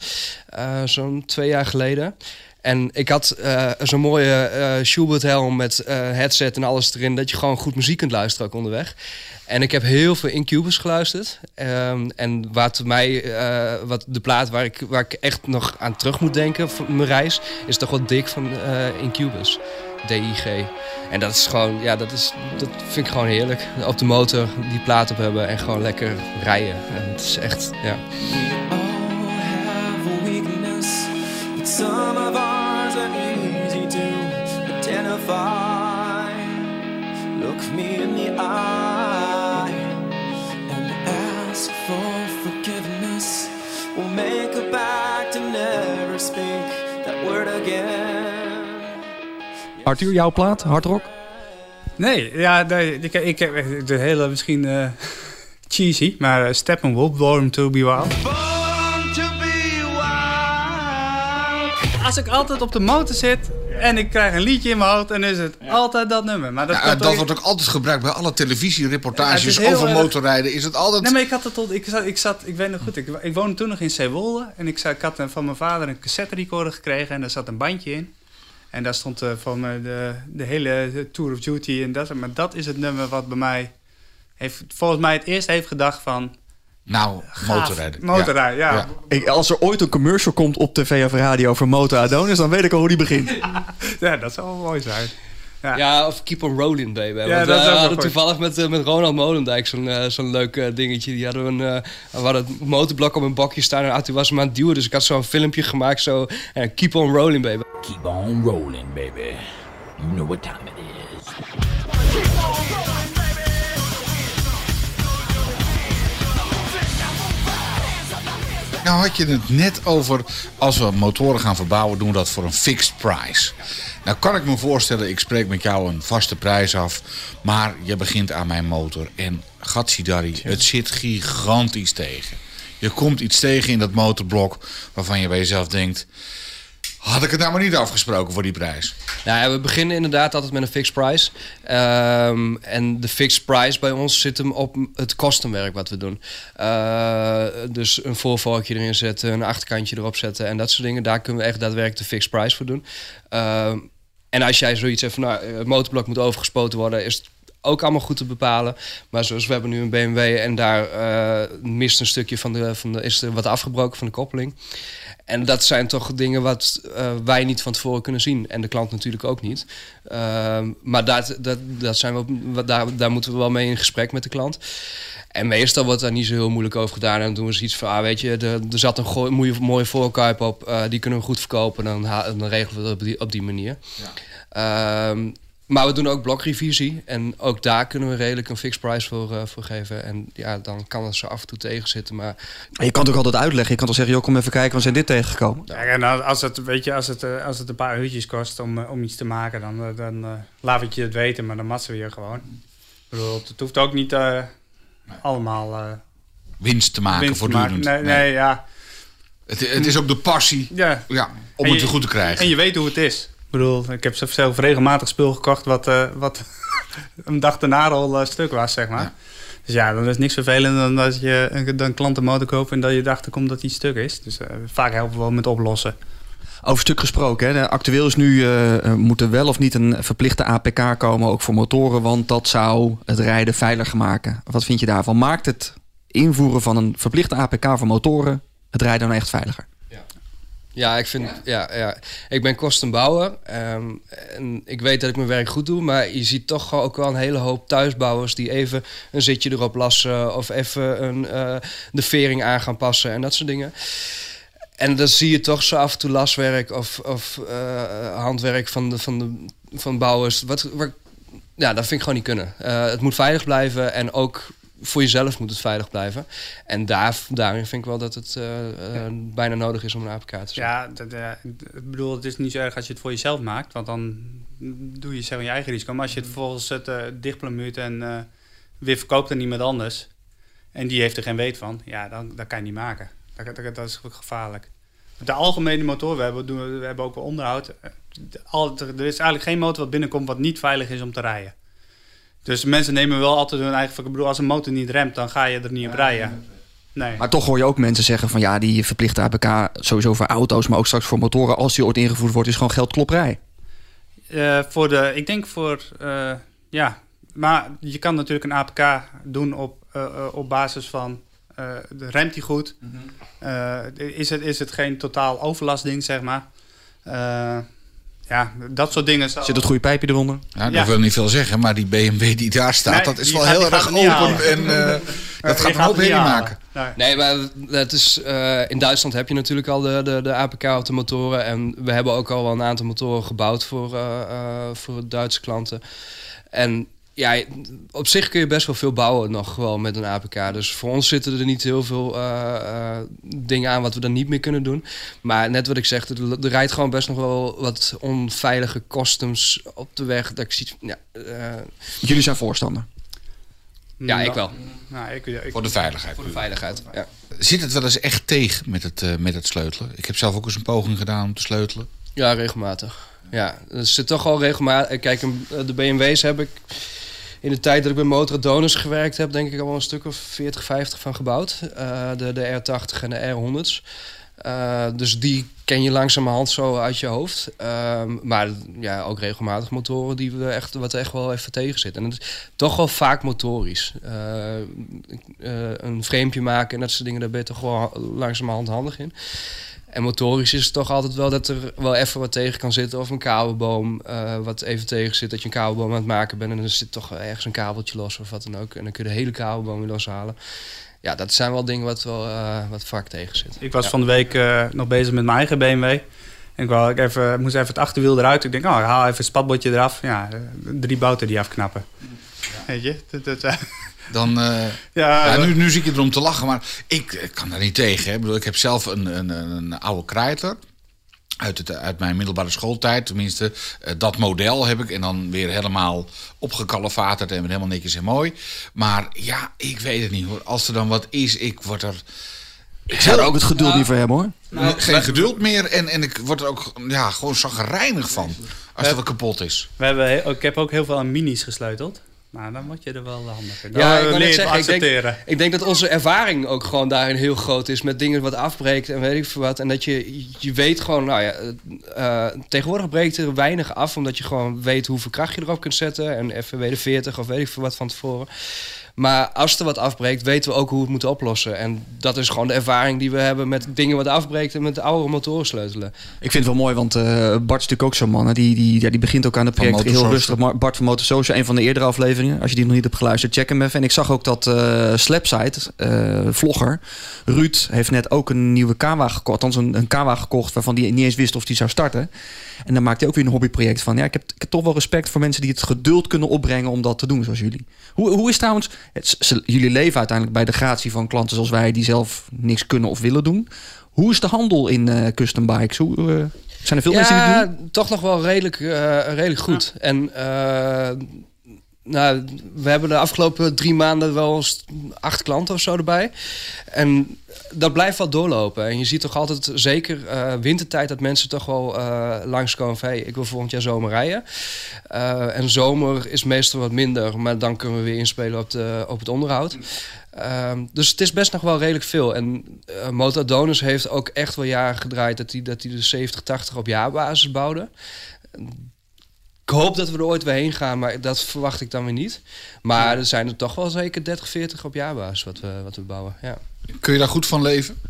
Eh, Zo'n twee jaar geleden. En ik had eh, zo'n mooie eh Schubert helm met eh, headset en alles erin. Dat je gewoon goed muziek kunt luisteren ook onderweg. En ik heb heel veel Incubus geluisterd. Ehm, en wat mij, wat de plaat waar ik, waar ik echt nog aan terug moet denken van mijn reis, is toch wat dik van Incubus. DIG. En dat is gewoon, ja, dat, is, dat vind ik gewoon heerlijk. Op de motor die plaat op hebben en gewoon lekker rijden. En het is echt, ja. Identify. Look me in the eye and ask for forgiveness. We'll make a pact to never speak that word again. Arthur, jouw plaat, hardrock? Nee, ja, nee, ik, ik heb de hele misschien eh, cheesy, maar uh, Steppenwolf, Born to be Wild. Born to be wild. Als ik altijd op de motor zit en ik krijg een liedje in mijn hoofd, dan is het altijd dat nummer. Maar dat, Ja, dat wordt ook altijd gebruikt bij alle televisiereportages over erg- motorrijden. Is het altijd... Nee, maar ik had het tot. Ik zat, ik, zat, ik weet nog goed, ik, ik woonde toen nog in Zeewolde. En ik, zat, ik had van mijn vader een cassette recorder gekregen en daar zat een bandje in. En daar stond eh, van me de, de hele Tour of Duty en dat. Maar dat is het nummer wat bij mij, heeft, volgens mij het eerst heeft gedacht van... Nou, gaaf, motorrijden. Motorrijden, ja. Ja. Ik, als er ooit een commercial komt op tv of radio over Moto Adonis, dan weet ik al hoe die begint. Ja, dat zou wel mooi zijn. Ja. Ja, of Keep on Rolling, baby. Ja, Want, dat eh, is we hadden toevallig met, eh, met Ronald Molendijk zo'n eh, zo'n leuk eh, dingetje. Die hadden we, een, eh, we hadden het motorblok op een bakje staan en Arthur was hem aan het duwen. Dus ik had zo'n filmpje gemaakt, zo eh, Keep on Rolling, baby. Keep on rolling, baby. You know what time it is. Nou had je het net over, als we motoren gaan verbouwen, doen we dat voor een fixed price. Nou kan ik me voorstellen, ik spreek met jou een vaste prijs af. Maar je begint aan mijn motor en gatsidari, het zit gigantisch tegen. Je komt iets tegen in dat motorblok waarvan je bij jezelf denkt... Had ik het nou maar niet afgesproken voor die prijs? Nou ja, we beginnen inderdaad altijd met een fixed price. Ehm, en de fixed price bij ons zit hem op het kostenwerk wat we doen. Eh, dus een voorvorkje erin zetten, een achterkantje erop zetten en dat soort dingen. Daar kunnen we echt daadwerkelijk de fixed price voor doen. Ehm, en als jij zoiets hebt van, nou, het motorblok moet overgespoten worden, is het ook allemaal goed te bepalen. Maar zoals we hebben nu een BMW en daar eh, mist een stukje van de, van de, is er wat afgebroken van de koppeling. En dat zijn toch dingen wat eh, wij niet van tevoren kunnen zien. En de klant natuurlijk ook niet. Ehm, maar dat, dat, dat zijn we, daar, daar moeten we wel mee in gesprek met de klant. En meestal wordt daar niet zo heel moeilijk over gedaan. En dan doen we zoiets van, ah, weet je, er, er zat een mooie, mooie voorkuip op. eh, die kunnen we goed verkopen. Dan, dan regelen we dat op die, op die manier. Ehm, maar we doen ook blokrevisie. En ook daar kunnen we redelijk een fixed price voor, eh, voor geven. En ja, dan kan het zo af en toe tegenzitten. Maar Je kan het ook altijd uitleggen. Je kan toch zeggen, joh, kom even kijken, we zijn dit tegengekomen. Ja, en als- het, weet je, als het, eh, als het een paar uurtjes kost om, eh, om iets te maken, dan, dan eh, laat ik je het weten, maar dan matsen we je gewoon. Ik bedoel, het hoeft ook niet eh, allemaal eh, Winst te maken winst te voortdurend. maken. Nee, nee, ja. Het, het is ook de passie ja. ja, om En het goed te krijgen. En je weet hoe het is. Ik bedoel, ik heb zelf regelmatig spul gekocht wat, eh, wat een dag daarna al eh, stuk was, zeg maar. Ja. Dus ja, dan is niks vervelender dan dat je een, een klant een motor koopt en dat je erachter komt dat die stuk is. Dus eh, vaak helpen we wel met oplossen. Over stuk gesproken, hè. Actueel is nu, moet er wel of niet een verplichte APK komen, ook voor motoren, want dat zou het rijden veiliger maken. Wat vind je daarvan? Maakt het invoeren van een verplichte APK voor motoren het rijden dan echt veiliger? Ja, ik vind, ja, ja. ik ben kostenbouwer. ehm en ik weet dat ik mijn werk goed doe. Maar je ziet toch ook wel een hele hoop thuisbouwers die even een zitje erop lassen. Of even een, eh, de vering aan gaan passen en dat soort dingen. En dan zie je toch zo af en toe laswerk of, of eh, handwerk van de, van de van bouwers. Wat, wat, ja, dat vind ik gewoon niet kunnen. Eh, het moet veilig blijven en ook voor jezelf moet het veilig blijven. En daar, daarin vind ik wel dat het eh, eh, bijna nodig is om een APK te zetten. Ja, dat, eh, ik bedoel, het is niet zo erg als je het voor jezelf maakt, want dan doe je zelf je eigen risico. Maar als je het vervolgens het uh, dichtplamuurt en eh, weer verkoopt aan iemand anders, en die heeft er geen weet van, ja, dan, dan kan je niet maken. Dat, dat, dat is gevaarlijk. De algemene motor, we hebben, we hebben ook wel onderhoud. Er is eigenlijk geen motor wat binnenkomt wat niet veilig is om te rijden. Dus mensen nemen wel altijd hun eigen... Ik bedoel, als een motor niet remt, dan ga je er niet op rijden. Nee. Maar toch hoor je ook mensen zeggen van ja, die verplichte APK sowieso voor auto's, maar ook straks voor motoren, als die ooit ingevoerd wordt, is gewoon geldklopperij. Eh, voor de, ik denk voor, eh, ja, maar je kan natuurlijk een APK doen op, eh, op basis van, eh, de- remt die goed? Eh, is, het, is het geen totaal overlastding, zeg maar? Ja, dat soort dingen. Zit het goede pijpje eronder? Ja, dat Ja. wil niet veel zeggen, maar die BMW die daar staat, Nee, dat is wel gaat- heel erg open. En eh, dat gaat een hoop herrie maken. Nee. Nee, maar dat is, eh, in Duitsland heb je natuurlijk al de, de, de APK op de motoren. En we hebben ook al wel een aantal motoren gebouwd voor, eh, eh, voor Duitse klanten. En ja, op zich kun je best wel veel bouwen nog wel met een APK. Dus voor ons zitten er niet heel veel eh, eh, dingen aan wat we dan niet meer kunnen doen. Maar net wat ik zeg, er, er rijdt gewoon best nog wel wat onveilige customs op de weg. Dat ik zie, ja, eh, Jullie zijn voorstander. ja, ik wel. Nou, ik, ik, Voor de veiligheid. Voor de veiligheid. Ja. Zit het wel eens echt tegen met het, eh, met het sleutelen? Ik heb zelf ook eens een poging gedaan om te sleutelen. Ja, regelmatig. Ja, er zit toch al regelmatig. Kijk, de BMW's heb ik in de tijd dat ik bij Motordoners gewerkt heb, denk ik al wel een stuk of 40, 50 van gebouwd. Eh, de, de R80 en de R100's. Eh, dus die ken je langzamerhand zo uit je hoofd. Ehm, maar ja, ook regelmatig motoren die we echt, wat echt wel even tegen zitten. En het is toch wel vaak motorisch. Eh, een framepje maken en dat soort dingen, daar ben je toch wel langzamerhand handig in. En motorisch is het toch altijd wel dat er wel even wat tegen kan zitten. Of een kabelboom eh, wat even tegen zit. Dat je een kabelboom aan het maken bent. En dan zit toch ergens een kabeltje los of wat dan ook. En dan kun je de hele kabelboom weer loshalen. Ja, dat zijn wel dingen wat wel eh, wat vaak tegen zit. Ik was Ja. van de week eh, nog bezig met mijn eigen BMW. En ik, wou, ik even, moest even het achterwiel eruit. Ik denk, oh, ik haal even het spatbordje eraf. Ja, drie bouten die afknappen. Weet je? Dat, dat, Dan, eh, ja, nu, nu zie ik het erom te lachen, maar ik, ik kan daar niet tegen. Hè. Ik, bedoel, ik heb zelf een, een, een oude Kreitler. Uit, het, uit mijn middelbare schooltijd, tenminste. eh, dat model heb ik. En dan weer helemaal opgekalefaterd en weer helemaal netjes en mooi. Maar ja, ik weet het niet hoor. Als er dan wat is, ik word er... Ik zou er ook het geduld niet voor hebben hoor. Nou, geen geduld meer. En, en ik word er ook ja, gewoon zagrijnig van. Als er wat kapot is. we hebben, ik heb ook heel veel aan minis gesleuteld. Maar dan word je er wel handiger. Dan Ja, ik het zeggen, ik denk, accepteren. ik denk dat onze ervaring ook gewoon daarin heel groot is. Met dingen wat afbreekt en weet ik veel wat. En dat je, je weet gewoon, nou ja, eh, eh, tegenwoordig breekt er weinig af. Omdat je gewoon weet hoeveel kracht je erop kunt zetten. En FWD 40 of weet ik veel wat van tevoren. Maar als er wat afbreekt, weten we ook hoe we het moeten oplossen. En dat is gewoon de ervaring die we hebben met dingen wat afbreekt en met oude motoren sleutelen. Ik vind het wel mooi, want eh, Bart is natuurlijk ook zo'n man. Hè? Die, die, ja, die begint ook aan het project heel rustig. Maar Bart van Motorsocial, een van de eerdere afleveringen. Als je die nog niet hebt geluisterd, check hem even. En ik zag ook dat eh Slapside, eh, vlogger, Ruud heeft net ook een nieuwe Kawa gekocht. Althans een, een Kawa gekocht waarvan hij niet eens wist of die zou starten. En dan maakt hij ook weer een hobbyproject van. Ja, ik heb, ik heb toch wel respect voor mensen die het geduld kunnen opbrengen om dat te doen, zoals jullie. Hoe, hoe is trouwens, het, ze- jullie leven uiteindelijk bij de gratie van klanten zoals wij, die zelf niks kunnen of willen doen. Hoe is de handel in eh, custom bikes? Hoe, eh, zijn er veel mensen die het doen? Ja, toch nog wel redelijk, eh, redelijk goed. En eh, nou, we hebben de afgelopen drie maanden wel acht klanten of zo erbij. En dat blijft wel doorlopen. En je ziet toch altijd, zeker eh, wintertijd, dat mensen toch wel eh langskomen van... Hey, ik wil volgend jaar zomer rijden. Eh, en zomer is meestal wat minder, maar dan kunnen we weer inspelen op, op het onderhoud. Ehm, dus het is best nog wel redelijk veel. En uh, Motor Donus heeft ook echt wel jaren gedraaid dat hij dat hij de 70, 80 op jaarbasis bouwde. Ik hoop dat we er ooit weer heen gaan, maar dat verwacht ik dan weer niet. Maar er zijn er toch wel zeker 30, 40 op jaarbasis wat we, wat we bouwen. Ja, Kun je daar goed van leven?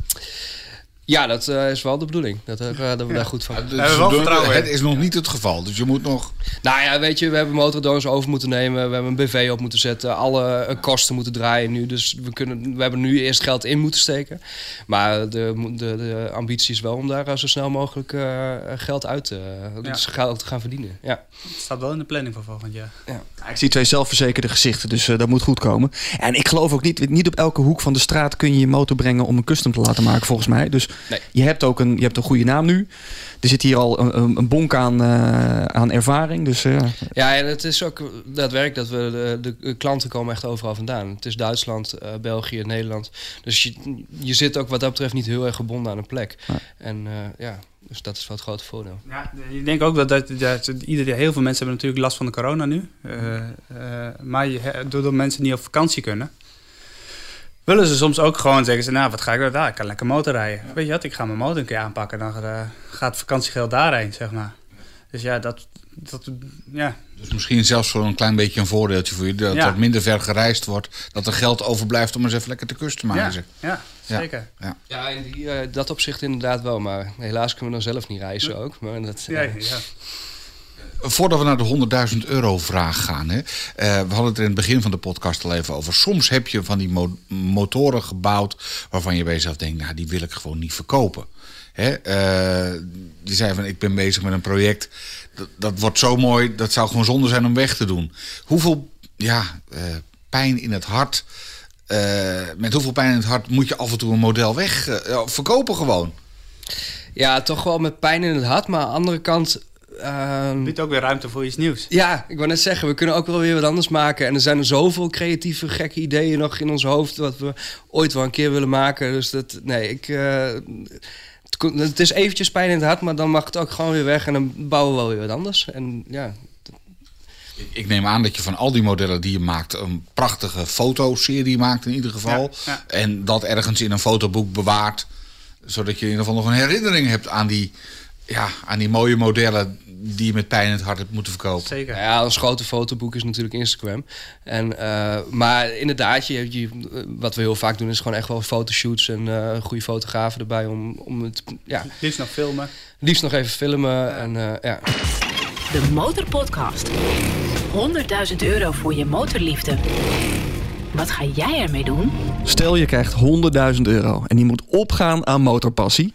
Ja dat eh, is wel de bedoeling. Dat, eh, dat we daar goed van Dus hebben wel vertrouwen het is nog niet het geval. Dus je moet nog. Nou ja, weet je, we hebben motordonors over moeten nemen. We hebben een BV op moeten zetten. Alle eh, kosten moeten draaien nu. Dus we, kunnen, we hebben nu eerst geld in moeten steken. Maar de, de, de ambitie is wel om daar zo snel mogelijk eh, geld uit te, dus geld te gaan verdienen. Ja. Het staat wel in de planning voor volgend jaar. Ja, ik zie twee zelfverzekerde gezichten, dus dat moet goed komen. En ik geloof ook niet, niet op elke hoek van de straat kun je je motor brengen om een custom te laten maken, volgens mij. Dus Nee. je hebt ook een, je hebt een goede naam nu. Er zit hier al een, een, een bonk aan, eh, aan ervaring. Dus eh, Ja, en het is ook daadwerkelijk dat we de, de klanten komen echt overal vandaan. Het is Duitsland, eh, België, Nederland. Dus je, je zit ook wat dat betreft niet heel erg gebonden aan een plek. En eh, ja, dus dat is wel het grote voordeel. Ja, ik denk ook dat, dat, dat iedereen, heel veel mensen hebben natuurlijk last van de corona nu. Eh, eh, maar je, doordat mensen niet op vakantie kunnen, willen ze soms ook gewoon zeggen: ze, Nou, wat ga ik doen? Ah, ik kan lekker motorrijden. Weet je wat, ik ga mijn motor een keer aanpakken. Dan eh, gaat het vakantiegeld daarheen, zeg maar. Dus ja, dat, dat ja, Dus misschien zelfs voor een klein beetje een voordeeltje voor je. Dat Ja. er minder ver gereisd wordt. Dat er geld overblijft om eens even lekker te customizen. ja, ja, Ja. zeker. Ja, in die, eh, dat opzicht inderdaad wel. Maar helaas kunnen we dan zelf niet reizen ook. Maar dat, Ja, eh, ja. Voordat we naar de 100.000 euro vraag gaan. Hè, eh, we hadden het in het begin van de podcast al even over. Soms heb je van die mo- motoren gebouwd waarvan je bij jezelf denkt, nou die wil ik gewoon niet verkopen. Hè, eh, je zei van ik ben bezig met een project. Dat, dat wordt zo mooi, dat zou gewoon zonde zijn om weg te doen. Hoeveel ja, eh, pijn in het hart. met hoeveel pijn in het hart moet je af en toe een model weg verkopen gewoon? ja, toch wel met pijn in het hart. Maar aan de andere kant... ehm, Biedt ook weer ruimte voor iets nieuws. Ja, ik wou net zeggen, we kunnen ook wel weer wat anders maken. En er zijn er zoveel creatieve, gekke ideeën nog in ons hoofd... wat we ooit wel een keer willen maken. Dus dat, nee, ik... eh, het, is eventjes pijn in het hart, maar dan mag het ook gewoon weer weg... en dan bouwen we wel weer wat anders. En ja, Ik- Ik neem aan dat je van al die modellen die je maakt een prachtige fotoserie maakt in ieder geval. Ja, ja. En dat ergens in een fotoboek bewaart. Zodat je in ieder geval nog een herinnering hebt aan die, ja, aan die mooie modellen die je met pijn in het hart hebt moeten verkopen. Zeker. Ja, ons grote fotoboek is natuurlijk Instagram. En, eh, maar inderdaad, je, je, wat we heel vaak doen is gewoon echt wel fotoshoots en eh goede fotografen erbij om, om het ja, Liefst nog filmen. liefst nog even filmen. En, eh, ja. De Motorpodcast. 100.000 euro voor je motorliefde. Wat ga jij ermee doen? stel je krijgt 100.000 euro en die moet opgaan aan motorpassie.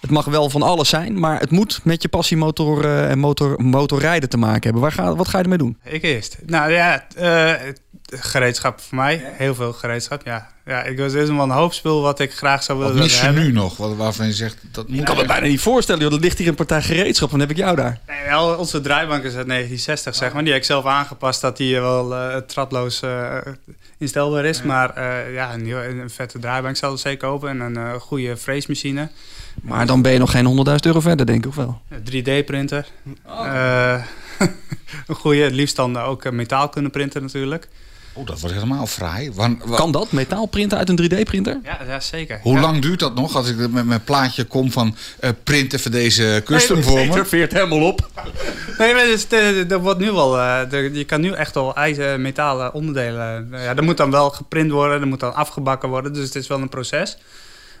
Het mag wel van alles zijn, maar het moet met je passiemotor eh, en motor, motorrijden te maken hebben. Waar ga, wat ga je ermee doen? Ik eerst. Nou ja, eh, gereedschap voor mij. Heel veel gereedschap, ja. Ja, ik was eerst wel een hoop spul wat ik graag zou Wat willen mis je hebben. nu nog? Wat- Waarvan je zegt, dat moet Ik kan me bijna niet voorstellen, joh. Er ligt hier een partij gereedschap. Dan heb ik jou daar. Nee, wel, onze draaibank is uit 1960, zeg maar. Die heb ik zelf aangepast dat die wel eh tratloos eh, instelbaar is. Maar eh, ja, een, vette draaibank zal ik zeker kopen. En een eh, goede freesmachine. Maar dan ben je nog geen 100.000 euro verder, denk ik, of wel? Een 3D-printer. Eh, een goede, het liefst dan ook eh, metaal kunnen printen natuurlijk. Oh, dat wordt helemaal fraai. Wan- wa- Kan dat? Metaal printen uit een 3D-printer? Ja, ja zeker. Hoe Ja. lang duurt dat nog als ik met mijn plaatje kom van eh, print even deze custom Nee, voor me? veert helemaal op. Nee, maar dus, de- dat wordt nu wel. eh, de- je kan nu echt al ijzer, metalen onderdelen. ja, dat moet dan wel geprint worden, dat moet dan afgebakken worden. Dus het is wel een proces.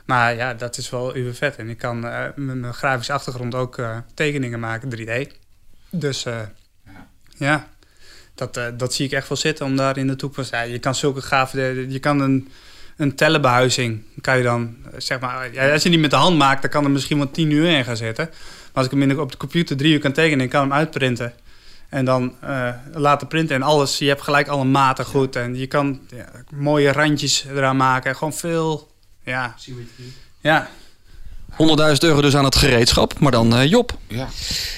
Maar ja, dat is wel uw vet. En ik kan eh, met mijn grafische achtergrond ook eh, tekeningen maken, 3D. Dus eh, ja, dat, dat zie ik echt wel zitten om daar in de toekomst. Ja, je kan zulke gave. Je kan een, een tellenbehuizing. Kan je dan, zeg maar, ja, als je die met de hand maakt, dan kan er misschien wel 10 uur in gaan zitten. Maar als ik hem in de, op de computer drie uur kan tekenen, ik kan hem uitprinten. En dan eh, laten printen en alles. Je hebt gelijk alle maten goed. En je kan ja, mooie randjes eraan maken. Gewoon veel, ja. Ja, 100.000 euro dus aan het gereedschap. Maar dan eh, Job. Ja.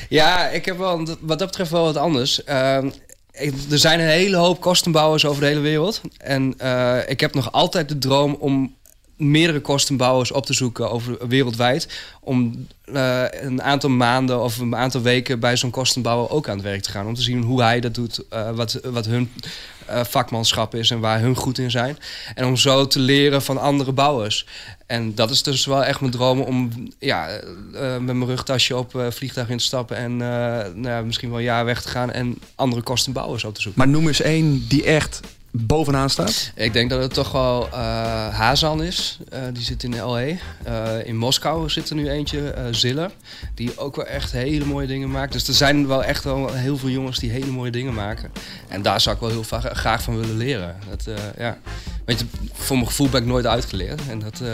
Ja, ik heb wel, wat dat betreft wel wat anders. Ehm, ik- er zijn een hele hoop kostenbouwers over de hele wereld. En eh, ik heb nog altijd de droom om meerdere kostenbouwers op te zoeken over wereldwijd. Om eh, een aantal maanden of een aantal weken bij zo'n kostenbouwer ook aan het werk te gaan. Om te zien hoe hij dat doet, eh, wat, wat hun eh, vakmanschap is en waar hun goed in zijn. En om zo te leren van andere bouwers. En dat is dus wel echt mijn droom om ja, met mijn rugtasje op vliegtuig in te stappen en nou, misschien wel een jaar weg te gaan en andere kostenbouwers op te zoeken. Maar noem eens één die echt bovenaan staat. Ik denk dat het toch wel eh Hazan is. Eh, die zit in LA. Eh, in Moskou zit er nu eentje, Ziller. Die ook wel echt hele mooie dingen maakt. Dus er zijn wel echt wel heel veel jongens die hele mooie dingen maken. En daar zou ik wel heel graag van willen leren. Dat, ja. Weet je, voor mijn gevoel ben ik nooit uitgeleerd. En dat, eh,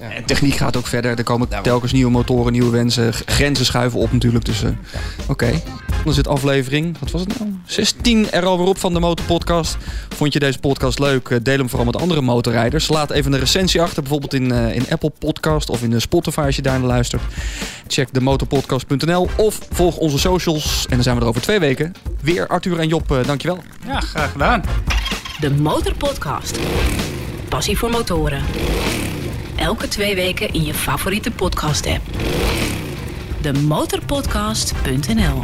ja. En techniek gaat ook verder. Er komen telkens nieuwe motoren, nieuwe wensen. Grenzen schuiven op natuurlijk. Dus eh, oké. Dan zit aflevering, wat was het nou? 16 er alweer op van de Motorpodcast. Vond je deze podcast leuk? Eh, Deel hem vooral met andere motorrijders. Laat even een recensie achter, bijvoorbeeld in, eh, in Apple Podcast of in de Spotify als je daar naar luistert. Check de motorpodcast.nl of volg onze socials. En dan zijn we er over twee weken. Weer Arthur en Job, eh, dankjewel. ja graag gedaan. De Motorpodcast. Passie voor motoren. Elke twee weken in je favoriete podcast-app. De Motorpodcast.nl